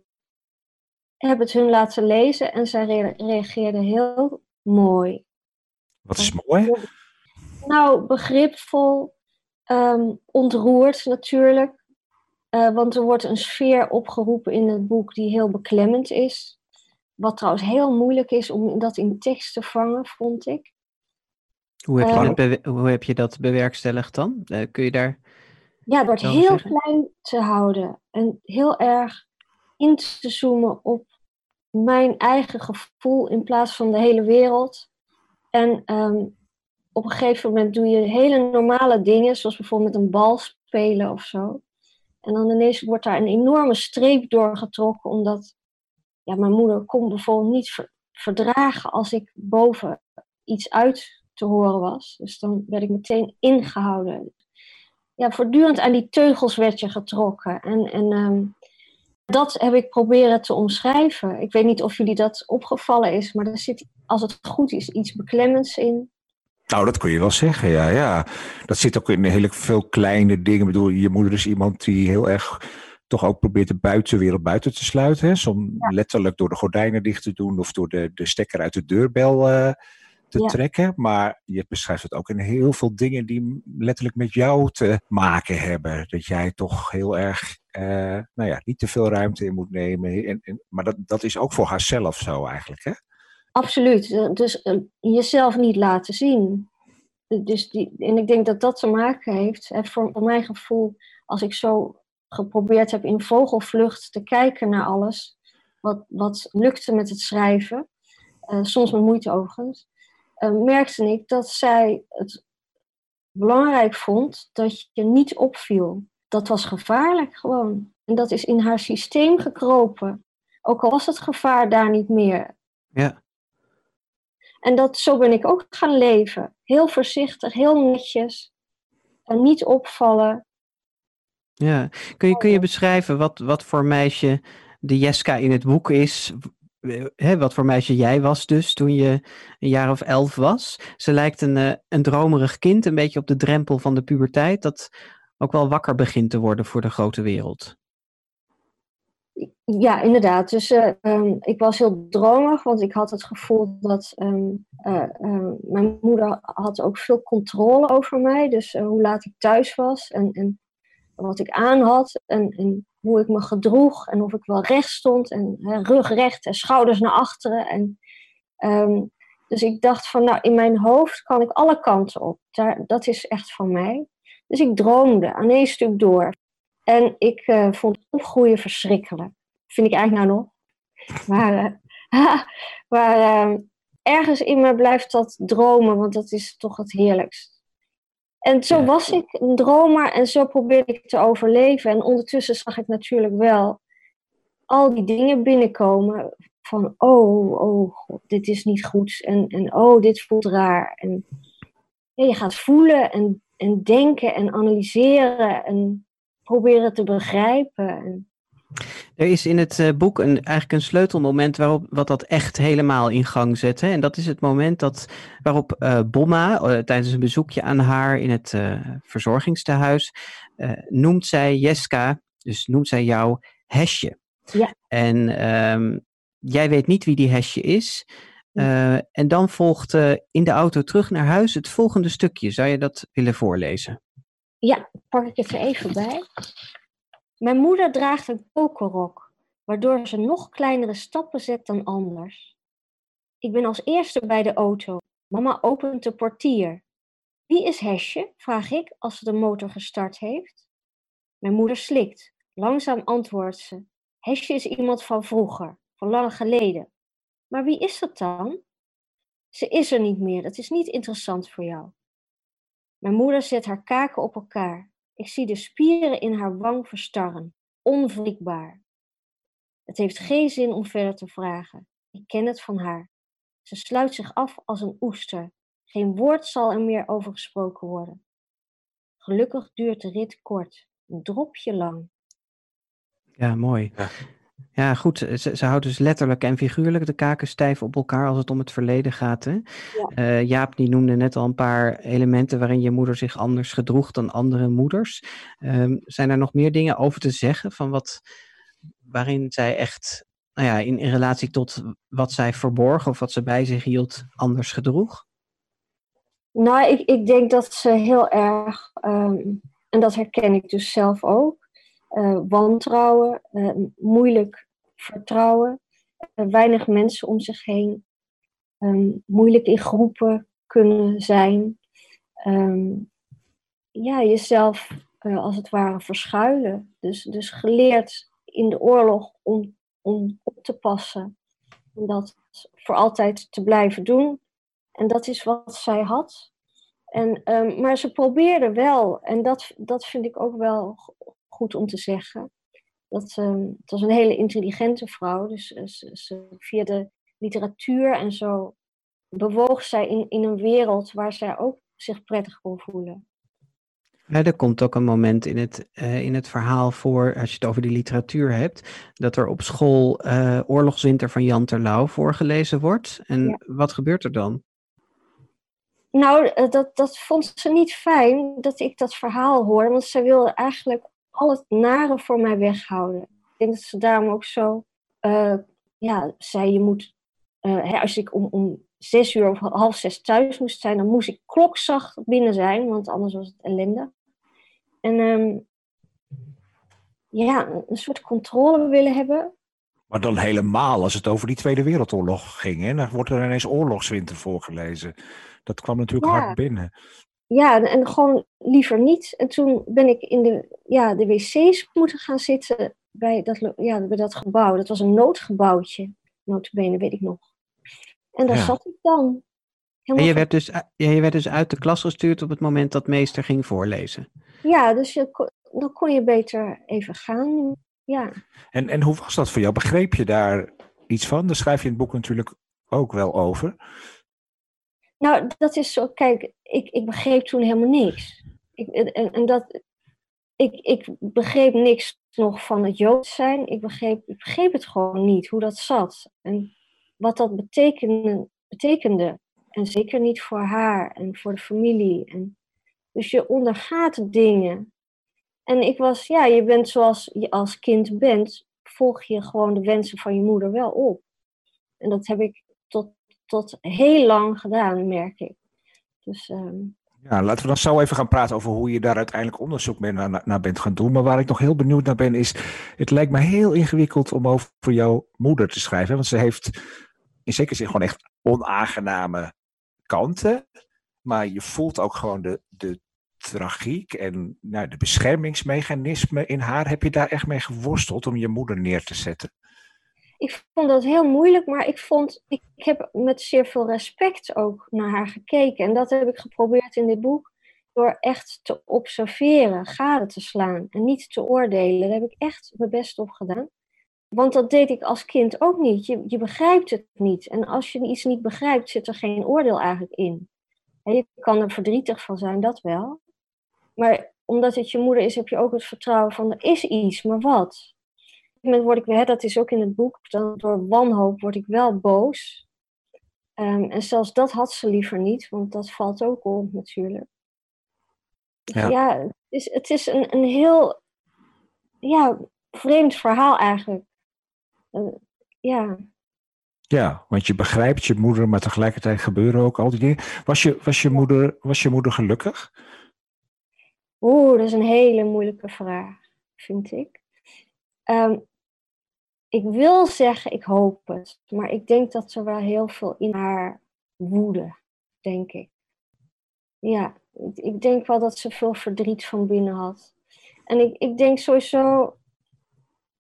heb het hun laten lezen en zij re reageerden heel mooi. Wat is mooi? Nou, begripvol, um, ontroerd natuurlijk. Uh, want er wordt een sfeer opgeroepen in het boek die heel beklemmend is. Wat trouwens heel moeilijk is om dat in tekst te vangen, vond ik. Hoe heb, je, uh, hoe heb je dat bewerkstelligd dan? Uh, kun je daar ja, door het heel zeggen? klein te houden en heel erg in te zoomen op mijn eigen gevoel in plaats van de hele wereld. En um, op een gegeven moment doe je hele normale dingen, zoals bijvoorbeeld met een bal spelen of zo. En dan ineens wordt daar een enorme streep doorgetrokken, omdat ja, mijn moeder kon bijvoorbeeld niet ver verdragen als ik boven iets uit te horen was. Dus dan werd ik meteen ingehouden ja, voortdurend aan die teugels werd je getrokken. En, en um, dat heb ik proberen te omschrijven. Ik weet niet of jullie dat opgevallen is, maar er zit, als het goed is, iets beklemmends in. Nou, dat kun je wel zeggen, ja. ja. Dat zit ook in heel veel kleine dingen. Ik bedoel, je moeder is iemand die heel erg toch ook probeert de buitenwereld buiten te sluiten. Hè? Som ja. letterlijk door de gordijnen dicht te doen of door de, de stekker uit de deurbel uh, te ja. trekken. Maar je beschrijft het ook in heel veel dingen die letterlijk met jou te maken hebben. Dat jij toch heel erg, uh, nou ja, niet te veel ruimte in moet nemen. En, en, maar dat, dat is ook voor haarzelf zo eigenlijk, hè? Absoluut. Dus uh, jezelf niet laten zien. Dus die, en ik denk dat dat te maken heeft, hè, voor, voor mijn gevoel, als ik zo geprobeerd heb in vogelvlucht te kijken naar alles, wat, wat lukte met het schrijven, uh, soms met moeite overigens, merkte ik dat zij het belangrijk vond dat je niet opviel. Dat was gevaarlijk gewoon. En dat is in haar systeem gekropen. Ook al was het gevaar daar niet meer. Ja. En dat, zo ben ik ook gaan leven. Heel voorzichtig, heel netjes. En niet opvallen. Ja, kun je, kun je beschrijven wat, wat voor meisje de Jeska in het boek is, hè, wat voor meisje jij was dus toen je een jaar of elf was. Ze lijkt een, uh, een dromerig kind, een beetje op de drempel van de puberteit, dat ook wel wakker begint te worden voor de grote wereld. Ja, inderdaad. Dus uh, um, ik was heel dromerig, want ik had het gevoel dat um, uh, uh, mijn moeder had ook veel controle over mij. Dus hoe laat ik thuis was en, en wat ik aan had en, en, hoe ik me gedroeg en of ik wel recht stond en rug recht en schouders naar achteren. En, um, dus ik dacht van, nou, in mijn hoofd kan ik alle kanten op. Daar, dat is echt van mij. Dus ik droomde aan één stuk door. En ik vond opgroeien verschrikkelijk vind ik eigenlijk nou nog. Maar, uh, maar uh, ergens in me blijft dat dromen, want dat is toch het heerlijkst. En zo was ik een dromer en zo probeerde ik te overleven. En ondertussen zag ik natuurlijk wel al die dingen binnenkomen van oh, oh, God, dit is niet goed en, en oh, dit voelt raar. En ja, je gaat voelen en, en denken en analyseren en proberen te begrijpen. En, er is in het uh, boek een, eigenlijk een sleutelmoment waarop wat dat echt helemaal in gang zet. Hè? En dat is het moment dat, waarop uh, Bomma uh, tijdens een bezoekje aan haar in het verzorgingstehuis noemt zij Jeska, dus noemt zij jou Hesje. Ja. En um, jij weet niet wie die Hesje is. en dan volgt in de auto terug naar huis het volgende stukje. Zou je dat willen voorlezen? Ja, pak ik het er even bij. Mijn moeder draagt een kokerrok, waardoor ze nog kleinere stappen zet dan anders. Ik ben als eerste bij de auto. Mama opent de portier. Wie is Hesje? vraag ik als ze de motor gestart heeft. Mijn moeder slikt. Langzaam antwoordt ze. Hesje is iemand van vroeger, van lang geleden. Maar wie is dat dan? Ze is er niet meer, dat is niet interessant voor jou. Mijn moeder zet haar kaken op elkaar. Ik zie de spieren in haar wang verstarren, onwrikbaar. Het heeft geen zin om verder te vragen. Ik ken het van haar. Ze sluit zich af als een oester. Geen woord zal er meer over gesproken worden. Gelukkig duurt de rit kort, een dropje lang. Ja, mooi. Ja. Ja, goed. Ze, ze houdt dus letterlijk en figuurlijk de kaken stijf op elkaar als het om het verleden gaat. Hè? Ja. Uh, Jaap die noemde net al een paar elementen waarin je moeder zich anders gedroeg dan andere moeders. Um, zijn er nog meer dingen over te zeggen van wat, waarin zij echt, nou ja, in, in relatie tot wat zij verborg of wat ze bij zich hield, anders gedroeg? Nou, ik, ik denk dat ze heel erg, um, en dat herken ik dus zelf ook, uh, wantrouwen, uh, moeilijk vertrouwen, uh, weinig mensen om zich heen, um, moeilijk in groepen kunnen zijn. Um, ja, jezelf als het ware verschuilen. Dus, dus geleerd in de oorlog om, om op te passen. En dat voor altijd te blijven doen. En dat is wat zij had. En, um, maar ze probeerde wel, en dat, dat vind ik ook wel goed om te zeggen. Dat, uh, het was een hele intelligente vrouw. Dus uh, ze, ze, via de literatuur en zo bewoog zij in, in een wereld waar zij ook zich prettig kon voelen. Ja, er komt ook een moment in het, uh, in het verhaal voor, als je het over die literatuur hebt, dat er op school uh, Oorlogswinter van Jan Terlouw voorgelezen wordt. En ja. wat gebeurt er dan? Nou, dat, dat vond ze niet fijn dat ik dat verhaal hoorde, want ze wilde eigenlijk al het nare voor mij weghouden. Ik denk dat ze daarom ook zo uh, ja, zei, je moet, uh, hè, als ik om, om zes uur of half zes thuis moest zijn, dan moest ik klokzacht binnen zijn, want anders was het ellende. En um, ja, een soort controle willen hebben. Maar dan helemaal als het over die Tweede Wereldoorlog ging. Hè? Dan wordt er ineens oorlogswinter voorgelezen. Dat kwam natuurlijk ja. hard binnen ja, en gewoon liever niet. En toen ben ik in de, ja, de wc's moeten gaan zitten bij dat, ja, bij dat gebouw. Dat was een noodgebouwtje, notabene, weet ik nog. En daar ja. zat ik dan. En je werd, dus, ja, je werd dus uit de klas gestuurd op het moment dat meester ging voorlezen? Ja, dus je, dan kon je beter even gaan. Ja. En, en hoe was dat voor jou? Begreep je daar iets van? Daar schrijf je in het boek natuurlijk ook wel over. Nou, dat is zo. Kijk, ik, ik begreep toen helemaal niks. Ik, en, dat, ik, ik begreep niks nog van het Joods zijn. Ik begreep, ik begreep het gewoon niet, hoe dat zat. En wat dat betekende, betekende. En zeker niet voor haar en voor de familie. En, dus je ondergaat dingen. En ik was, ja, je bent zoals je als kind bent, volg je gewoon de wensen van je moeder wel op. En dat heb ik tot, tot heel lang gedaan, merk ik. Dus, ehm, ja, laten we dan zo even gaan praten over hoe je daar uiteindelijk onderzoek naar, naar bent gaan doen. Maar waar ik nog heel benieuwd naar ben, is: het lijkt me heel ingewikkeld om over jouw moeder te schrijven. Want ze heeft in zekere zin gewoon echt onaangename kanten. Maar je voelt ook gewoon de, de tragiek en nou, de beschermingsmechanismen in haar. Heb je daar echt mee geworsteld om je moeder neer te zetten? Ik vond dat heel moeilijk, maar ik vond, ik, heb met zeer veel respect ook naar haar gekeken. En dat heb ik geprobeerd in dit boek door echt te observeren, gade te slaan en niet te oordelen. Daar heb ik echt mijn best op gedaan. Want dat deed ik als kind ook niet. Je, je begrijpt het niet. En als je iets niet begrijpt, zit er geen oordeel eigenlijk in. En je kan er verdrietig van zijn, dat wel. Maar omdat het je moeder is, heb je ook het vertrouwen van er is iets, maar wat? Moment word ik, hè, dat is ook in het boek, dan door wanhoop word ik wel boos. Ehm, en zelfs dat had ze liever niet, want dat valt ook op natuurlijk. Ja, ja het is, het is een, een heel ja, vreemd verhaal eigenlijk. Uh, ja. Ja, want je begrijpt je moeder, maar tegelijkertijd gebeuren ook al die dingen. Was je, was je, moeder, was je moeder gelukkig? Oeh, dat is een hele moeilijke vraag, vind ik. Um, ik wil zeggen, ik hoop het. Maar ik denk dat er wel heel veel in haar woede, denk ik. Ja, ik, denk wel dat ze veel verdriet van binnen had. En ik, ik denk sowieso,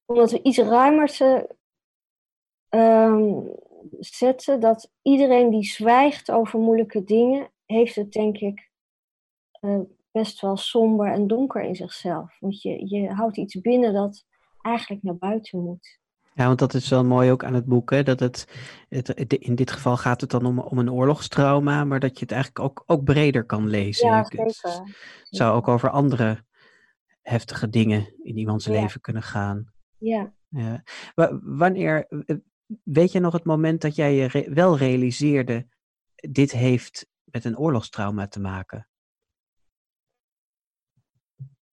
omdat we iets ruimer te um, zetten, dat iedereen die zwijgt over moeilijke dingen, heeft het denk ik uh, best wel somber en donker in zichzelf. Want je, je houdt iets binnen dat eigenlijk naar buiten moet. Ja, want dat is wel mooi ook aan het boek, hè? dat het, het, in dit geval gaat het dan om, om een oorlogstrauma, maar dat je het eigenlijk ook, ook breder kan lezen. Ja, zeker. Het zou ook over andere heftige dingen in iemands leven kunnen gaan. Ja. ja. Wanneer, weet je nog het moment dat jij je wel realiseerde, dit heeft met een oorlogstrauma te maken?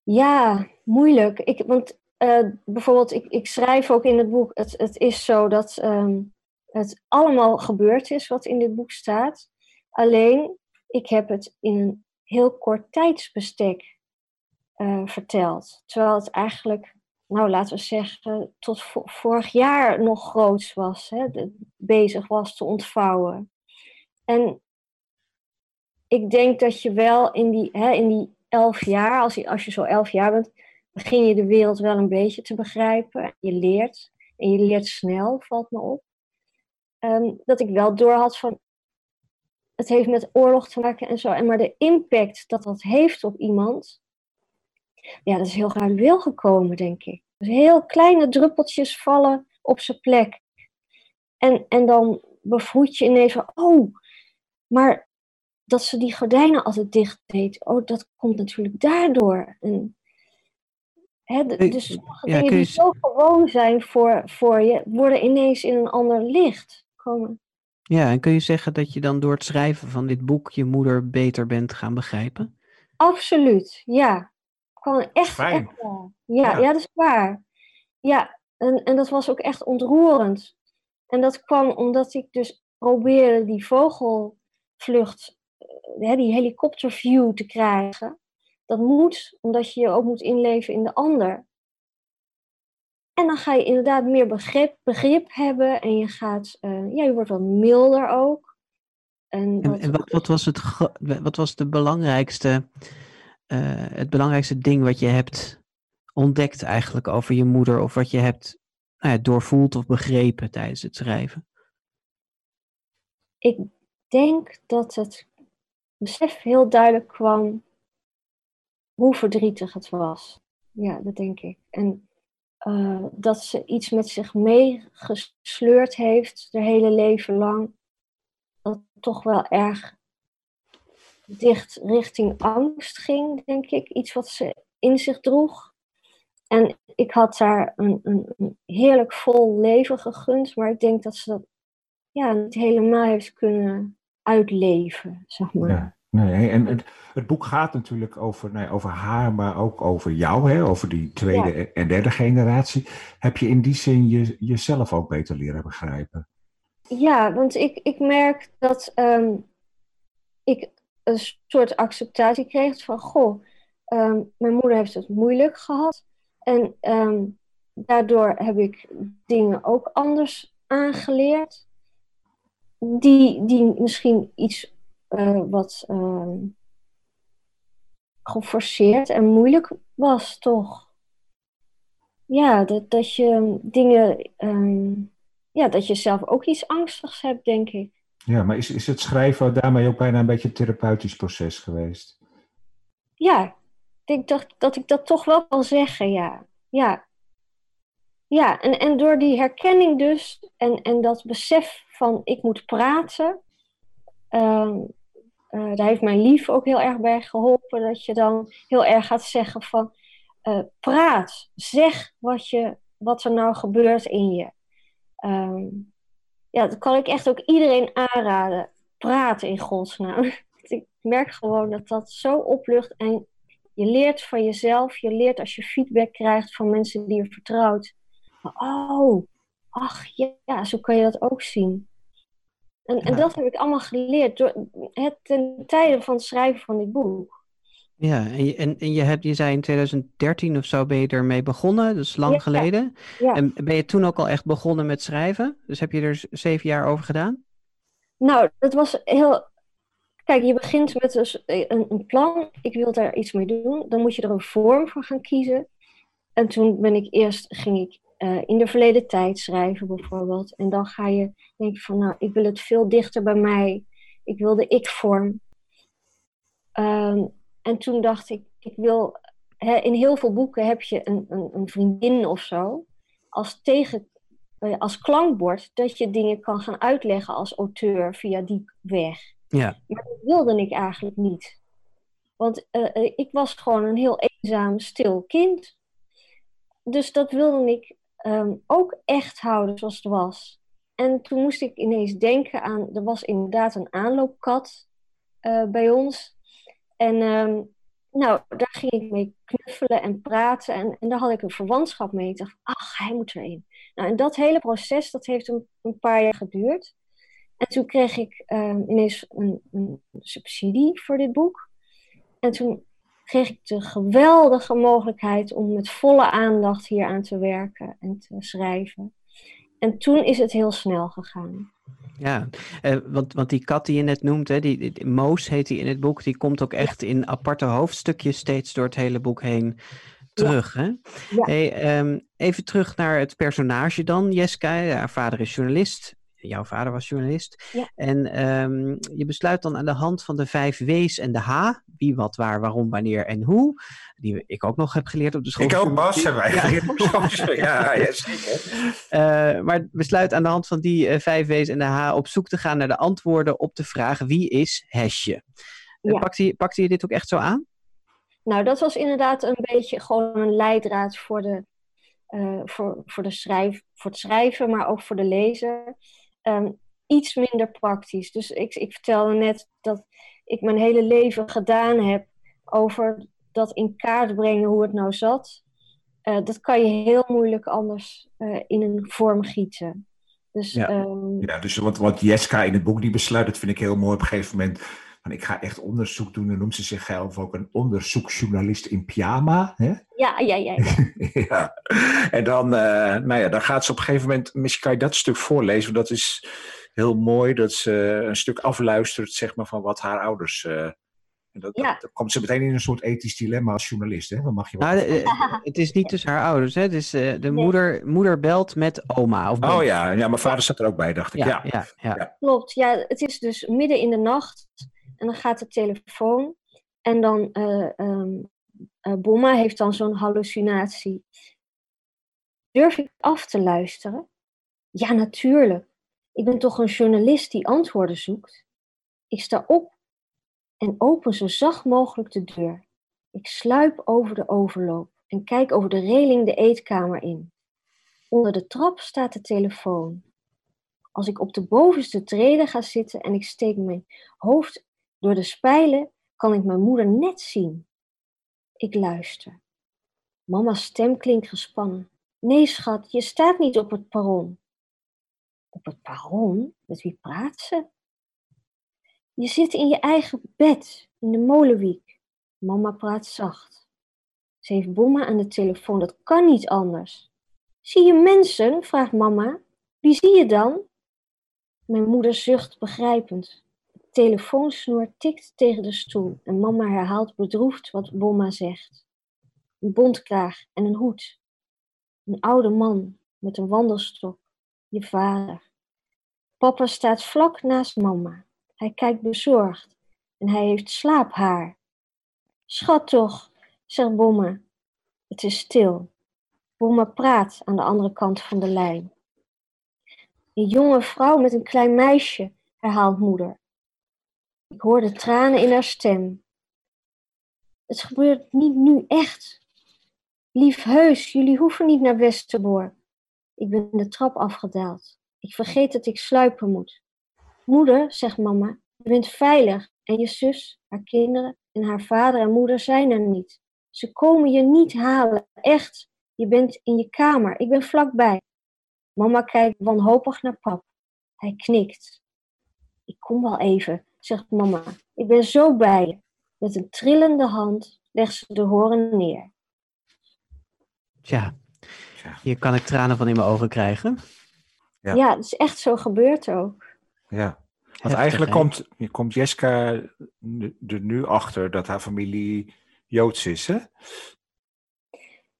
Ja, moeilijk. Ik, want uh, bijvoorbeeld, ik, ik schrijf ook in het boek, het, het is zo dat um, het allemaal gebeurd is wat in dit boek staat. Alleen, ik heb het in een heel kort tijdsbestek uh, verteld. Terwijl het eigenlijk, nou laten we zeggen, tot vorig jaar nog groots was, hè, bezig was te ontvouwen. En ik denk dat je wel in die, hè, in die elf jaar, als als je zo elf jaar bent, begin je de wereld wel een beetje te begrijpen. Je leert. En je leert snel, valt me op. Ehm, dat ik wel door had van. Het heeft met oorlog te maken en zo. En maar de impact dat dat heeft op iemand. Ja, dat is heel gradueel gekomen, denk ik. Dus heel kleine druppeltjes vallen op zijn plek. En, en dan bevroed je ineens van. Oh, maar dat ze die gordijnen altijd dicht deed. Oh, dat komt natuurlijk daardoor. En Hè, dus sommige dingen die zo gewoon zijn voor, voor je, worden ineens in een ander licht komen. Ja, en kun je zeggen dat je dan door het schrijven van dit boek je moeder beter bent gaan begrijpen? Absoluut, ja. Gewoon echt, echt ja, ja, ja. dat is waar. Ja, en, en dat was ook echt ontroerend. En dat kwam omdat ik dus probeerde die vogelvlucht, eh, die helikopterview te krijgen. Dat moet, omdat je je ook moet inleven in de ander. En dan ga je inderdaad meer begrip, begrip hebben en je gaat, uh, ja, je wordt wat milder ook. En, en, wat, wat, was het, wat was de belangrijkste, uh, het belangrijkste ding wat je hebt ontdekt eigenlijk over je moeder of wat je hebt nou ja, doorvoeld of begrepen tijdens het schrijven? Ik denk dat het besef heel duidelijk kwam hoe verdrietig het was. Ja, dat denk ik. En uh, dat ze iets met zich meegesleurd heeft, haar hele leven lang. Dat toch wel erg dicht richting angst ging, denk ik. Iets wat ze in zich droeg. En ik had daar een, een, een heerlijk vol leven gegund, maar ik denk dat ze dat ja, niet helemaal heeft kunnen uitleven, zeg maar. Ja. Nee, en het, het, boek gaat natuurlijk over, nee, over haar, maar ook over jou, hè, over die tweede en derde generatie. Heb je in die zin je, jezelf ook beter leren begrijpen? Ja, want ik, ik merk dat ehm, ik een soort acceptatie kreeg van, goh, ehm, mijn moeder heeft het moeilijk gehad. En ehm, daardoor heb ik dingen ook anders aangeleerd. Die, die misschien iets uh, wat uh, geforceerd en moeilijk was, toch? Ja, dat, dat je dingen, um, ja, dat je zelf ook iets angstigs hebt, denk ik. Ja, maar is, is het schrijven daarmee ook bijna een beetje een therapeutisch proces geweest? Ja, ik denk dat, dat ik dat toch wel kan zeggen, ja. Ja, ja en, en door die herkenning dus en, en dat besef van ik moet praten, um, uh, daar heeft mijn lief ook heel erg bij geholpen. Dat je dan heel erg gaat zeggen van uh, praat, zeg wat, je, wat er nou gebeurt in je. Um, ja, dat kan ik echt ook iedereen aanraden. Praat in godsnaam. ik merk gewoon dat dat zo oplucht en je leert van jezelf. Je leert als je feedback krijgt van mensen die je vertrouwt. Oh, ach ja, zo kan je dat ook zien. En, en dat heb ik allemaal geleerd door het ten tijde van het schrijven van dit boek. Ja, en, je, en, en je, hebt, je zei in 2013 of zo ben je ermee begonnen, dus lang geleden. Ja. En ben je toen ook al echt begonnen met schrijven? Dus heb je er zeven jaar over gedaan? Nou, dat was heel. Kijk, je begint met dus een, een plan. Ik wil daar iets mee doen. Dan moet je er een vorm voor gaan kiezen. En toen ben ik eerst, ging ik uh, in de verleden tijd schrijven bijvoorbeeld. En dan ga je denken van, nou, ik wil het veel dichter bij mij. Ik wil de ik-vorm. Um, en toen dacht ik, ik wil... In heel veel boeken heb je een, een, een vriendin of zo. Als tegen eh, als klankbord dat je dingen kan gaan uitleggen als auteur via die weg. Ja. Maar dat wilde ik eigenlijk niet. Want uh, ik was gewoon een heel eenzaam, stil kind. Dus dat wilde ik um, ook echt houden zoals het was. En toen moest ik ineens denken aan, er was inderdaad een aanloopkat uh, bij ons. En um, nou, daar ging ik mee knuffelen en praten. En, en daar had ik een verwantschap mee. Ik dacht, ach, hij moet erin. Nou, en dat hele proces, dat heeft een, paar jaar geduurd. En toen kreeg ik um, ineens een, een subsidie voor dit boek. En toen kreeg ik de geweldige mogelijkheid om met volle aandacht hier aan te werken en te schrijven. En toen is het heel snel gegaan. Ja, eh, want, want die kat die je net noemt, hè, die, die, Moos heet die in het boek, die komt ook echt in aparte hoofdstukjes steeds door het hele boek heen terug. Ja. Hè? Ja. Hey, um, even terug naar het personage dan, Jeska. Haar vader is journalist jouw vader was journalist. Ja. En um, je besluit dan aan de hand van de vijf W's en de H, wie, wat, waar, waarom, wanneer en hoe, die ik ook nog heb geleerd op de school. Ik ook, Bas, hebben wij geleerd op school. ja, ja, zeker. Uh, maar besluit aan de hand van die uh, vijf W's en de H op zoek te gaan naar de antwoorden op de vraag wie is Hesje. Uh, ja. pakte, je, pakte je dit ook echt zo aan? Nou, dat was inderdaad een beetje gewoon een leidraad voor, de, uh, voor, voor, de schrijf, voor het schrijven, maar ook voor de lezer um, iets minder praktisch. Dus ik, ik vertelde net dat ik mijn hele leven gedaan heb over dat in kaart brengen hoe het nou zat. Uh, dat kan je heel moeilijk anders uh, in een vorm gieten. Dus, ja, um, ja dus wat, wat Jeska in het boek die besluit, dat vind ik heel mooi op een gegeven moment. Van, ik ga echt onderzoek doen. Dan noemt ze zichzelf ook een onderzoeksjournalist in pyjama. Hè? Ja, ja, ja. Ja. ja. En dan, uh, nou ja, dan gaat ze op een gegeven moment, misschien kan je dat stuk voorlezen, want dat is heel mooi, dat ze een stuk afluistert, zeg maar, van wat haar ouders... Uh, en dat, ja. dat, dan komt ze meteen in een soort ethisch dilemma als journalist. Hè? Dan mag je nou, de, het is niet tussen haar ouders. Hè? Het is, uh, de nee. moeder, moeder belt met oma. Of oh ja, ja, mijn vader zat er ook bij, dacht ik. Ja, ja. ja, ja. Klopt, ja, het is dus midden in de nacht en dan gaat de telefoon en dan uh, heeft dan zo'n hallucinatie. Durf ik af te luisteren? Ja, natuurlijk. Ik ben toch een journalist die antwoorden zoekt. Ik sta op en open zo zacht mogelijk de deur. Ik sluip over de overloop. en kijk over de reling de eetkamer in. Onder de trap staat de telefoon. Als ik op de bovenste trede ga zitten en ik steek mijn hoofd door de spijlen, kan ik mijn moeder net zien. Ik luister. Mama's stem klinkt gespannen. Nee, schat, je staat niet op het perron. Op het perron? Met wie praat ze? Je zit in je eigen bed, in de molenwiek. Mama praat zacht. Ze heeft Bomma aan de telefoon, dat kan niet anders. Zie je mensen? vraagt mama. Wie zie je dan? Mijn moeder zucht begrijpend. Telefoonsnoer tikt tegen de stoel en mama herhaalt bedroefd wat Bomma zegt. Een bontkraag en een hoed. Een oude man met een wandelstok. Je vader. Papa staat vlak naast mama. Hij kijkt bezorgd en hij heeft slaaphaar. Schat toch, zegt Bomma. Het is stil. Bomma praat aan de andere kant van de lijn. Een jonge vrouw met een klein meisje, herhaalt moeder. Ik hoor de tranen in haar stem. Het gebeurt niet nu echt. Lief heus, jullie hoeven niet naar Westerbork. Ik ben de trap afgedaald. Ik vergeet dat ik sluipen moet. Moeder, zegt mama, je bent veilig en je zus, haar kinderen en haar vader en moeder zijn er niet. Ze komen je niet halen, echt. Je bent in je kamer, ik ben vlakbij. Mama kijkt wanhopig naar pap. Hij knikt. Ik kom wel even, zegt mama. Ik ben zo bij je. Met een trillende hand legt ze de horen neer. Tja, hier kan ik tranen van in mijn ogen krijgen. Ja. Ja, het is echt zo gebeurd ook. Ja. Want Heftig, eigenlijk hè? komt, komt Jeska er nu achter dat haar familie Joods is, hè?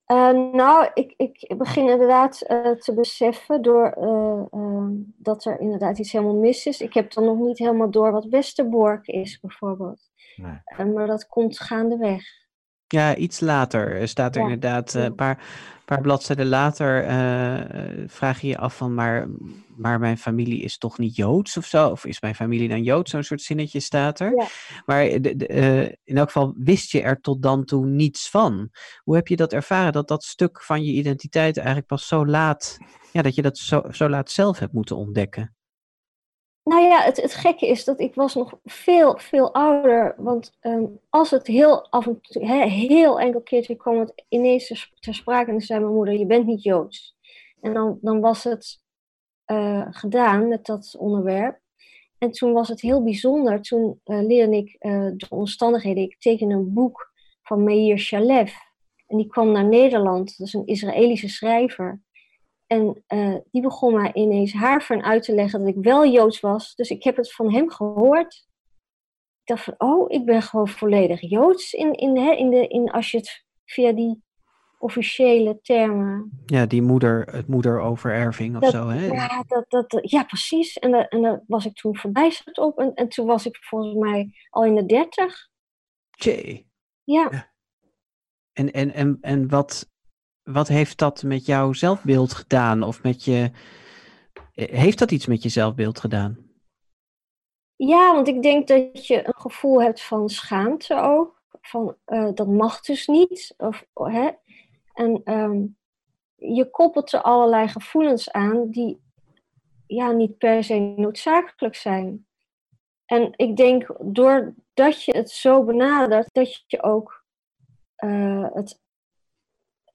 Eh, nou, ik, ik begin inderdaad eh, te beseffen door, eh, eh, dat er inderdaad iets helemaal mis is. Ik heb dan nog niet helemaal door wat Westerbork is, bijvoorbeeld. Nee. Maar dat komt gaandeweg. Ja, iets later eh, staat er Ja, inderdaad, eh, een paar, paar bladzijden later, eh, eh, vraag je je af van, maar, maar mijn familie is toch niet Joods of zo? Of is mijn familie dan Joods? Zo'n soort zinnetje staat er. Ja. Maar de, de, eh, in elk geval wist je er tot dan toe niets van. Hoe heb je dat ervaren, dat dat stuk van je identiteit eigenlijk pas zo laat, ja, dat je dat zo, zo laat zelf hebt moeten ontdekken? Nou ja, het, het gekke is dat ik was nog veel, veel ouder. Want ehm, als het heel af en toe, heel enkel keertje kwam het ineens ter, sprake. En zei mijn moeder, je bent niet Joods. En dan, dan was het eh, gedaan met dat onderwerp. En toen was het heel bijzonder. Toen eh, leerde ik eh, de omstandigheden. Ik een boek van Meir Shalev. En die kwam naar Nederland. Dat is een Israëlische schrijver. En eh, die begon mij ineens haarfijn uit te leggen dat ik wel Joods was. Dus ik heb het van hem gehoord. Ik dacht van, oh, ik ben gewoon volledig Joods in, in, hè, in de, in, als je het via die officiële termen... Ja, die moeder, het moederovererving of Dat- zo, hè? Ja, dat, dat, ja precies. En, daar- en daar was ik toen verbijsterd op. En, en toen was ik volgens mij al in de dertig. Tjee. Ja. En, en, en, en wat, wat heeft dat met jouw zelfbeeld gedaan? Of met je. eh, Heeft dat iets met je zelfbeeld gedaan? Ja, want ik denk dat je een gevoel hebt van schaamte ook. Van eh, dat mag dus niet. Of, hè? En ehm, je koppelt er allerlei gevoelens aan die ja, niet per se noodzakelijk zijn. En ik denk doordat je het zo benadert, dat je ook eh, het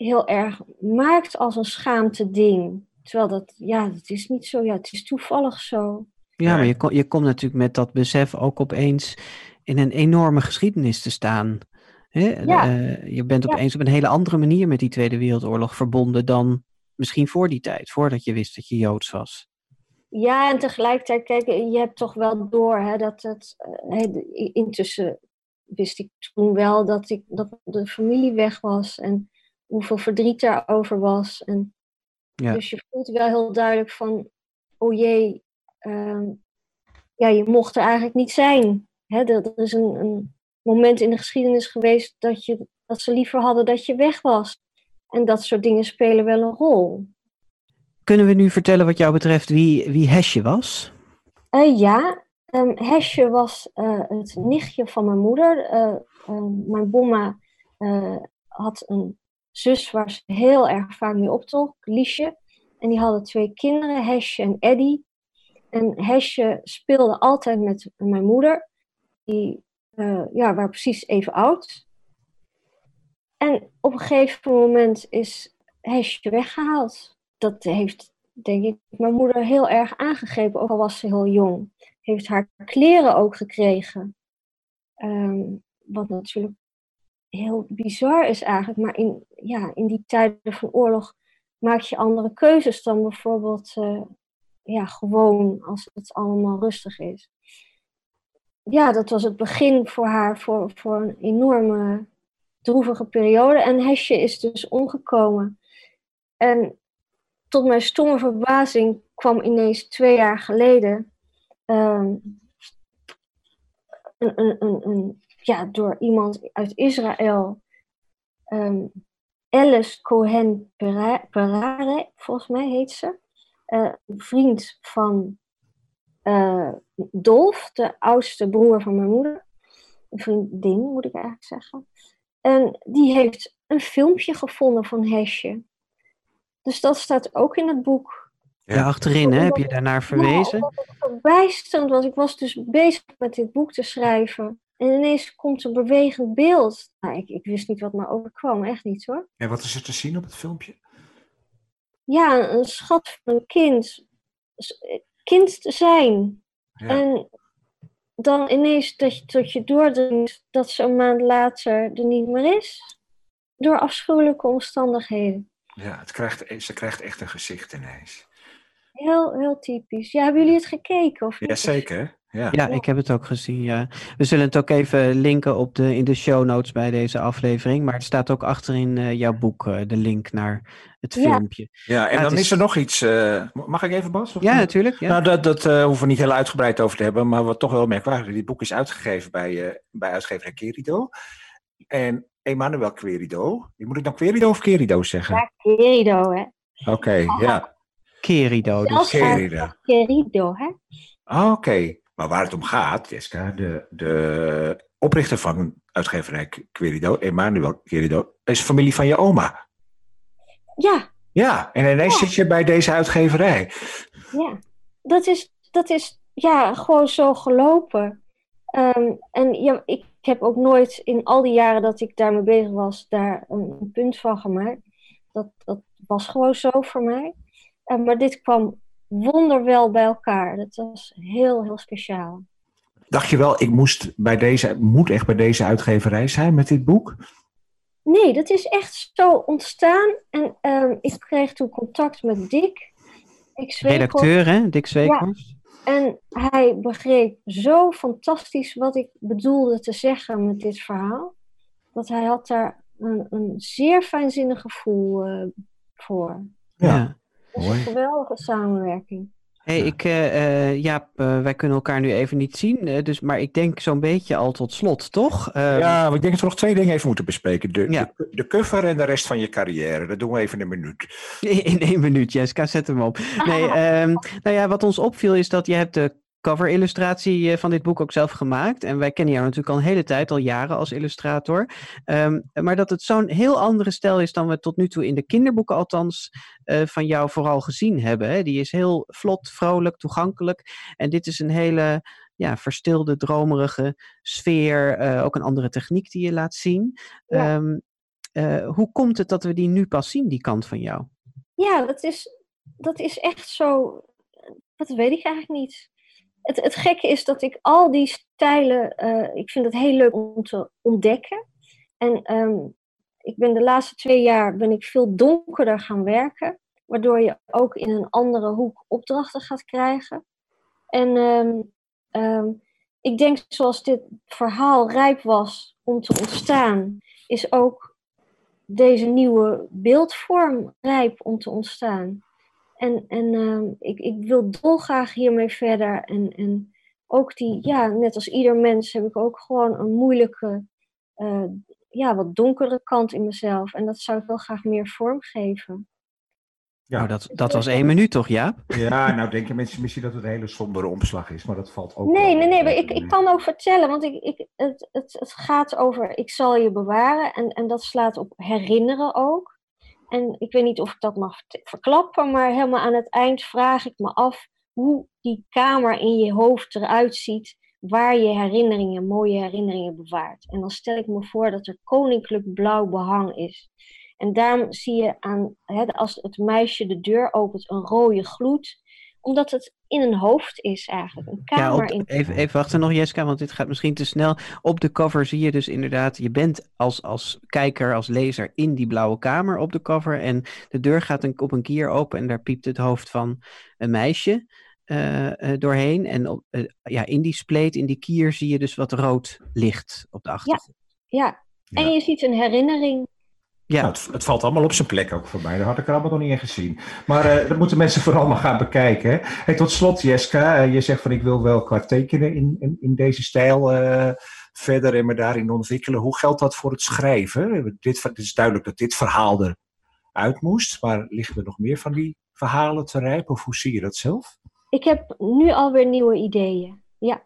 heel erg maakt als een schaamte ding. Terwijl dat, ja, dat is niet zo. Ja, het is toevallig zo. Ja, Ja. maar je, kom, je komt natuurlijk met dat besef ook opeens in een enorme geschiedenis te staan. Hè? Ja. Eh, je bent Ja. opeens op een hele andere manier met die Tweede Wereldoorlog verbonden dan misschien voor die tijd, voordat je wist dat je Joods was. Ja, en tegelijkertijd, kijk, je hebt toch wel door hè, dat het. eh, hè, intussen wist ik toen wel dat, ik, dat de familie weg was en hoeveel verdriet daarover was. En, Ja. Dus je voelt wel heel duidelijk van: oh jee, ehm, ja, je mocht er eigenlijk niet zijn. Hè, er, is een, een moment in de geschiedenis geweest dat, je, dat ze liever hadden dat je weg was. En dat soort dingen spelen wel een rol. Kunnen we nu vertellen wat jou betreft wie, wie Hesje was? Eh, ja, ehm, Hesje was eh, het nichtje van mijn moeder. Eh, ehm, mijn bomma had een zus waar ze heel erg vaak mee optrok, Liesje. En die hadden twee kinderen, Hesje en Eddie. En Hesje speelde altijd met mijn moeder. Die uh, ja, waren precies even oud. En op een gegeven moment is Hesje weggehaald. Dat heeft, denk ik, mijn moeder heel erg aangegrepen, ook al was ze heel jong. Heeft haar kleren ook gekregen. Um, wat natuurlijk heel bizar is eigenlijk. Maar in, ja, in die tijden van oorlog maak je andere keuzes dan bijvoorbeeld uh, ja, gewoon als het allemaal rustig is. Ja, dat was het begin voor haar, voor, voor een enorme droevige periode. En Hesje is dus omgekomen. En tot mijn stomme verbazing kwam ineens twee jaar geleden um, een, ja, door iemand uit Israël, um, Alice Cohen Perare, volgens mij heet ze, uh, vriend van uh, Dolf, de oudste broer van mijn moeder. Een vriendin, moet ik eigenlijk zeggen. En die heeft een filmpje gevonden van Hesje. Dus dat staat ook in het boek. Ja, achterin hè, heb je daarnaar verwezen. Ja, verbijsterend was. Ik was dus bezig met dit boek te schrijven. En ineens komt een bewegend beeld. Nou, ik, ik wist niet wat me overkwam, echt niet hoor. En wat is er te zien op het filmpje? Ja, een schat van een kind. Kind te zijn. Ja. En dan ineens dat je, dat je doordringt dat ze een maand later er niet meer is. Door afschuwelijke omstandigheden. Ja, het krijgt, ze krijgt echt een gezicht ineens. Heel, heel typisch. Ja, hebben jullie het gekeken? Of Jazeker. Ja. ja, ik heb het ook gezien. Ja. We zullen het ook even linken op de, in de show notes bij deze aflevering. Maar het staat ook achterin uh, jouw boek, uh, de link naar het Ja. filmpje. Ja, en dan is... is- er nog iets. eh, mag ik even, Bas? Ja, niet? natuurlijk. Ja. Nou, dat, dat eh, hoeven we niet heel uitgebreid over te hebben, maar wat toch wel merkwaardig is, dit boek is uitgegeven bij, eh bij uitgeverij Querido. En Emmanuel Querido, moet ik dan Querido of Querido zeggen? Ja, querido, hè. Oké, ja, Kerido. Dus. Querido. querido, hè. Ah, Oké, maar waar het om gaat, Jessica, de, de oprichter van uitgeverij Querido, Emmanuel Querido, is familie van je oma. Ja, Ja, en ineens Ja. zit je bij deze uitgeverij. ja. Dat is, dat is ja, gewoon zo gelopen. Ehm, en ja, ik heb ook nooit in al die jaren dat ik daarmee bezig was, daar een, een punt van gemaakt. Dat, dat was gewoon zo voor mij. Eh, maar dit kwam wonderwel bij elkaar. Dat was heel, heel speciaal. Dacht je wel, ik moest bij deze, moet echt bij deze uitgeverij zijn met dit boek? Nee, dat is echt zo ontstaan. En ehm, ik kreeg toen contact met Dick. Redacteur, hè? Dick Zweekhorst. En hij begreep zo fantastisch wat ik bedoelde te zeggen met dit verhaal. Dat hij had daar een, een zeer fijnzinnig gevoel eh, voor. Ja. Ja. Dat is Mooi. een geweldige samenwerking. Hey, Ja. ik, eh, eh, Jaap, eh, wij kunnen elkaar nu even niet zien, dus, maar ik denk zo'n beetje al tot slot, toch? Ja, maar ik denk dat we nog twee dingen even moeten bespreken. De, Ja. de, de cover en de rest van je carrière. Dat doen we even in een minuut. In één minuut, Jessica, zet hem op. Nee, ehm, nou ja, wat ons opviel is dat je hebt de cover-illustratie eh, van dit boek ook zelf gemaakt. En wij kennen jou natuurlijk al een hele tijd, al jaren als illustrator. Ehm, maar dat het zo'n heel andere stijl is dan we tot nu toe in de kinderboeken althans eh, van jou vooral gezien hebben. Hè? Die is heel vlot, vrolijk, toegankelijk. En dit is een hele ja, verstilde, dromerige sfeer. eh, ook een andere techniek die je laat zien. Ja. Ehm, eh, hoe komt het dat we die nu pas zien, die kant van jou? Ja, dat is, dat is echt zo. Dat weet ik eigenlijk niet. Het, het gekke is dat ik al die stijlen. eh, ik vind het heel leuk om te ontdekken. En ehm, ik ben de laatste twee jaar ben ik veel donkerder gaan werken. Waardoor je ook in een andere hoek opdrachten gaat krijgen. En ehm, ehm, ik denk zoals dit verhaal rijp was om te ontstaan, is ook deze nieuwe beeldvorm rijp om te ontstaan. En, en ehm, ik, ik wil dolgraag hiermee verder. En, en ook die, ja, net als ieder mens heb ik ook gewoon een moeilijke, eh, ja, wat donkere kant in mezelf. En dat zou ik wel graag meer vormgeven. Ja. Nou, dat, dat was één minuut toch, Jaap? Ja, nou denken mensen misschien dat het een hele sombere omslag is, maar dat valt ook Nee, wel. nee, nee, maar ik, ik kan ook vertellen, want ik, ik, het, het, het gaat over ik zal je bewaren en, en dat slaat op herinneren ook. En ik weet niet of ik dat mag verklappen, maar helemaal aan het eind vraag ik me af hoe die kamer in je hoofd eruit ziet, waar je herinneringen, mooie herinneringen bewaart. En dan stel ik me voor dat er koninklijk blauw behang is. En daarom zie je aan, hè, als het meisje de deur opent, een rode gloed, omdat het in een hoofd is eigenlijk, een Ja, kamer op, in even, even wachten nog, Jessica, want dit gaat misschien te snel. Op de cover zie je dus inderdaad, je bent als, als kijker, als lezer in die blauwe kamer op de cover. En de deur gaat een, op een kier open en daar piept het hoofd van een meisje eh, eh, doorheen. En op, eh, ja, in die spleet, in die kier, zie je dus wat rood licht op de achtergrond. Ja, en Ja. je ziet een herinnering. Ja, Nou, het, het valt allemaal op zijn plek ook voor mij. Dat had ik er allemaal nog niet in gezien. Maar eh, dat moeten mensen vooral maar gaan bekijken. Hè. Hey, tot slot, Jeska. eh, je zegt van ik wil wel qua tekenen in, in, in deze stijl eh, verder en me daarin ontwikkelen. Hoe geldt dat voor het schrijven? Dit, het is duidelijk dat dit verhaal eruit moest. Maar liggen er nog meer van die verhalen te rijpen? Of hoe zie je dat zelf? Ik heb nu alweer nieuwe ideeën. Ja,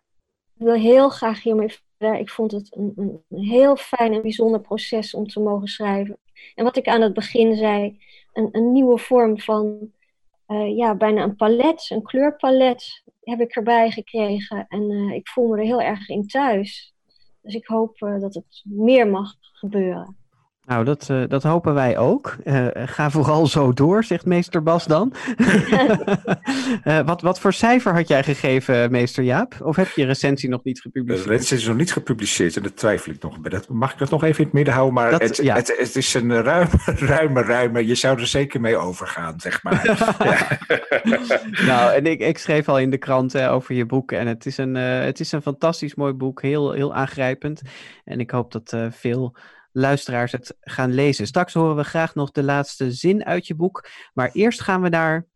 ik wil heel graag hiermee verder. Ik vond het een, een heel fijn en bijzonder proces om te mogen schrijven. En wat ik aan het begin zei, een, een nieuwe vorm van, eh, ja, bijna een palet, een kleurpalet heb ik erbij gekregen. En eh, ik voel me er heel erg in thuis. Dus ik hoop eh, dat het meer mag gebeuren. Nou, dat, eh, dat hopen wij ook. Eh, ga vooral zo door, zegt meester Bas dan. Eh, wat, wat voor cijfer had jij gegeven, meester Jaap? Of heb je recensie nog niet De gepubliceerd? recensie is nog niet gepubliceerd en dat twijfel ik nog. Dat, mag ik dat nog even in het midden houden? Maar Dat- het, ja. het, het is een ruime, ruime, ruime. Je zou er zeker mee overgaan, zeg maar. Nou, en ik, ik schreef al in de krant eh, over je boek. En het is, een, eh, het is een fantastisch mooi boek. Heel, heel aangrijpend. En ik hoop dat eh, veel luisteraars het gaan lezen. Straks horen we graag nog de laatste zin uit je boek. Maar eerst gaan we naar.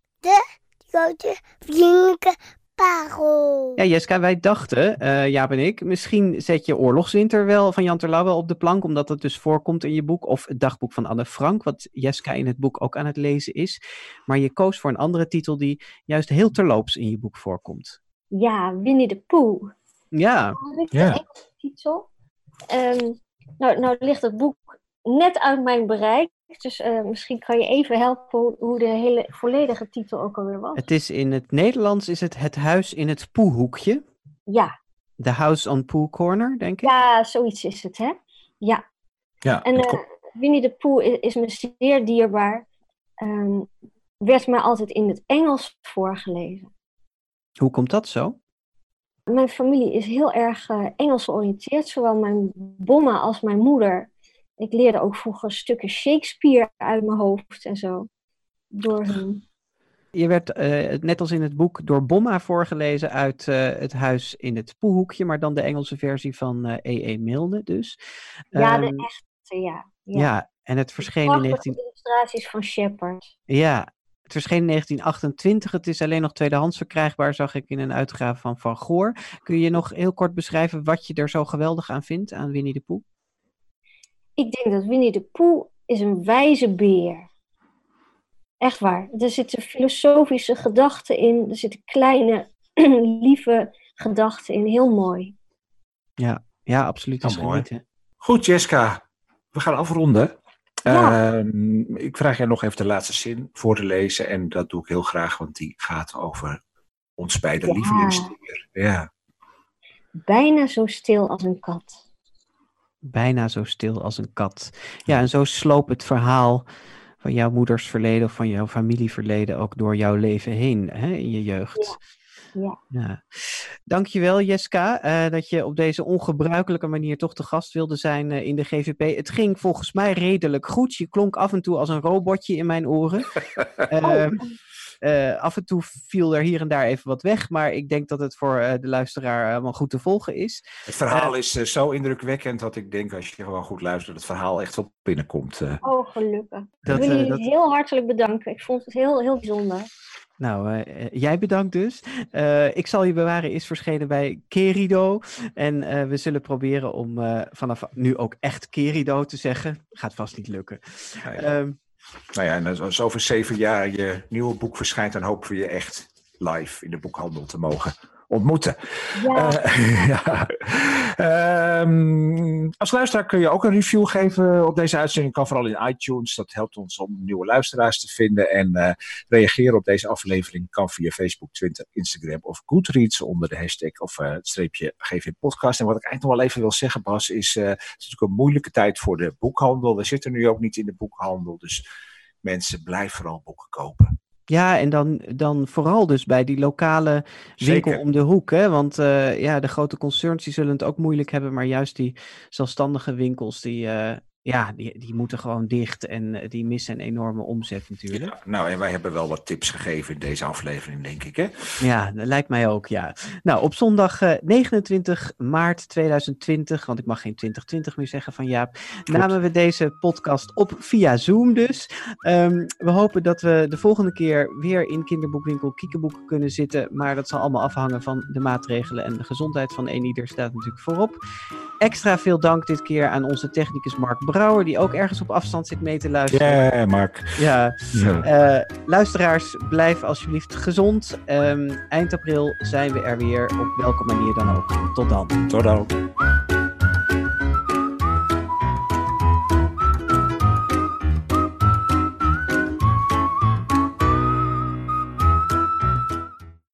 grote vriendelijke parel. Ja, Jeska, wij dachten, eh Jaap en ik, misschien zet je Oorlogswinter wel van Jan Terlouw wel op de plank, omdat het dus voorkomt in je boek. Of het dagboek van Anne Frank, wat Jeska in het boek ook aan het lezen is. Maar je koos voor een andere titel die juist heel terloops in je boek voorkomt. Ja, Winnie de Pooh. Ja, de Ja. Titel? Ehm, nou, nou ligt het boek net uit mijn bereik. Dus eh, misschien kan je even helpen hoe, hoe de hele volledige titel ook alweer was. Het is in het Nederlands is het Het Huis in het Poehoekje. Ja, The House on Pooh Corner, denk ik. ja, zoiets is het, hè? Ja, Ja, en eh, Winnie de Pooh is, is me zeer dierbaar. Ehm, werd mij altijd in het Engels voorgelezen. Hoe komt dat zo? Mijn familie is heel erg eh, Engels georiënteerd, zowel mijn bomma als mijn moeder. Ik leerde ook vroeger stukken Shakespeare uit mijn hoofd en zo. Door hun. Je werd, eh, net als in het boek, door Bomma voorgelezen uit eh, Het Huis in het Poehoekje, maar dan de Engelse versie van E.E. Milne dus. Ja, de Ehm, echte, ja. ja. en het verscheen in Prachtige 19... illustraties van Shepard. Ja, het verscheen in 1928. Het is alleen nog tweedehands verkrijgbaar, zag ik in een uitgave van Van Goor. Kun je nog heel kort beschrijven wat je er zo geweldig aan vindt, aan Winnie de Pooh? Ik denk dat Winnie de Pooh is een wijze beer. Echt waar. Er zitten filosofische gedachten in. Er zitten kleine, lieve gedachten in. Heel mooi. Ja, ja absoluut. Nou, is. Goed, Jessica. We gaan afronden. Ja. Ehm, ik vraag jij nog even de laatste zin voor te lezen. En dat doe ik heel graag, want die gaat over ons beide Ja. lievelingsdier. Ja. Bijna zo stil als een kat. Bijna zo stil als een kat. Ja, en zo sloop het verhaal van jouw moeders verleden of van jouw familieverleden ook door jouw leven heen hè, in je jeugd. Ja. Ja. Dankjewel Jeska, eh, dat je op deze ongebruikelijke manier toch te gast wilde zijn eh, in de GVP. Het ging volgens mij redelijk goed. Je klonk af en toe als een robotje in mijn oren. Ehm, eh, af en toe viel er hier en daar even wat weg, maar ik denk dat het voor eh, de luisteraar helemaal goed te volgen is. Het verhaal is zo indrukwekkend dat ik denk, als je gewoon goed luistert, het verhaal echt wel binnenkomt. eh. Oh, gelukkig. Dat, ik wil jullie dat- heel hartelijk bedanken. Ik vond het heel, heel bijzonder. Nou, eh, eh, jij bedankt dus. Eh, ik zal je bewaren is verschenen bij Kerido. En we zullen proberen om vanaf nu ook echt Kerido te zeggen. Gaat vast niet lukken. Nou ja. Ehm, Nou ja, en als over zeven jaar je nieuwe boek verschijnt, dan hopen we je echt live in de boekhandel te mogen ontmoeten. Ja, Eh, ja. Ehm, als luisteraar kun je ook een review geven op deze uitzending. Kan vooral in iTunes. Dat helpt ons om nieuwe luisteraars te vinden. En eh, reageren op deze aflevering kan via Facebook, Twitter, Instagram of Goodreads onder de hashtag of eh, het streepje GV Podcast. En wat ik eigenlijk nog wel even wil zeggen, Bas, is het is natuurlijk een moeilijke tijd voor de boekhandel. We zitten nu ook niet in de boekhandel. Dus mensen, blijf vooral boeken kopen. Ja, en dan, dan vooral dus bij die lokale winkel Zeker. om de hoek. Hè? Want eh, ja, de grote concerns die zullen het ook moeilijk hebben. Maar juist die zelfstandige winkels, die, eh, ja, die, die moeten gewoon dicht. En eh, die missen een enorme omzet natuurlijk. Ja, nou, en wij hebben wel wat tips gegeven in deze aflevering, denk ik. Hè? Ja, dat lijkt mij ook, ja. Nou, op zondag eh, 29 maart 2020, want ik mag geen 2020 meer zeggen van Jaap, namen we deze podcast op via Zoom dus. Ehm, we hopen dat we de volgende keer weer in kinderboekwinkel Kiekeboek kunnen zitten, maar dat zal allemaal afhangen van de maatregelen en de gezondheid van een ieder staat natuurlijk voorop. Extra veel dank dit keer aan onze technicus Mark Brouwer, die ook ergens op afstand zit mee te luisteren. Ja, Mark. Ja, Ja. eh, luisteraars, blijf alsjeblieft gezond. Ehm, eind april zijn we er weer, op welke manier dan ook. Tot dan. Tot dan.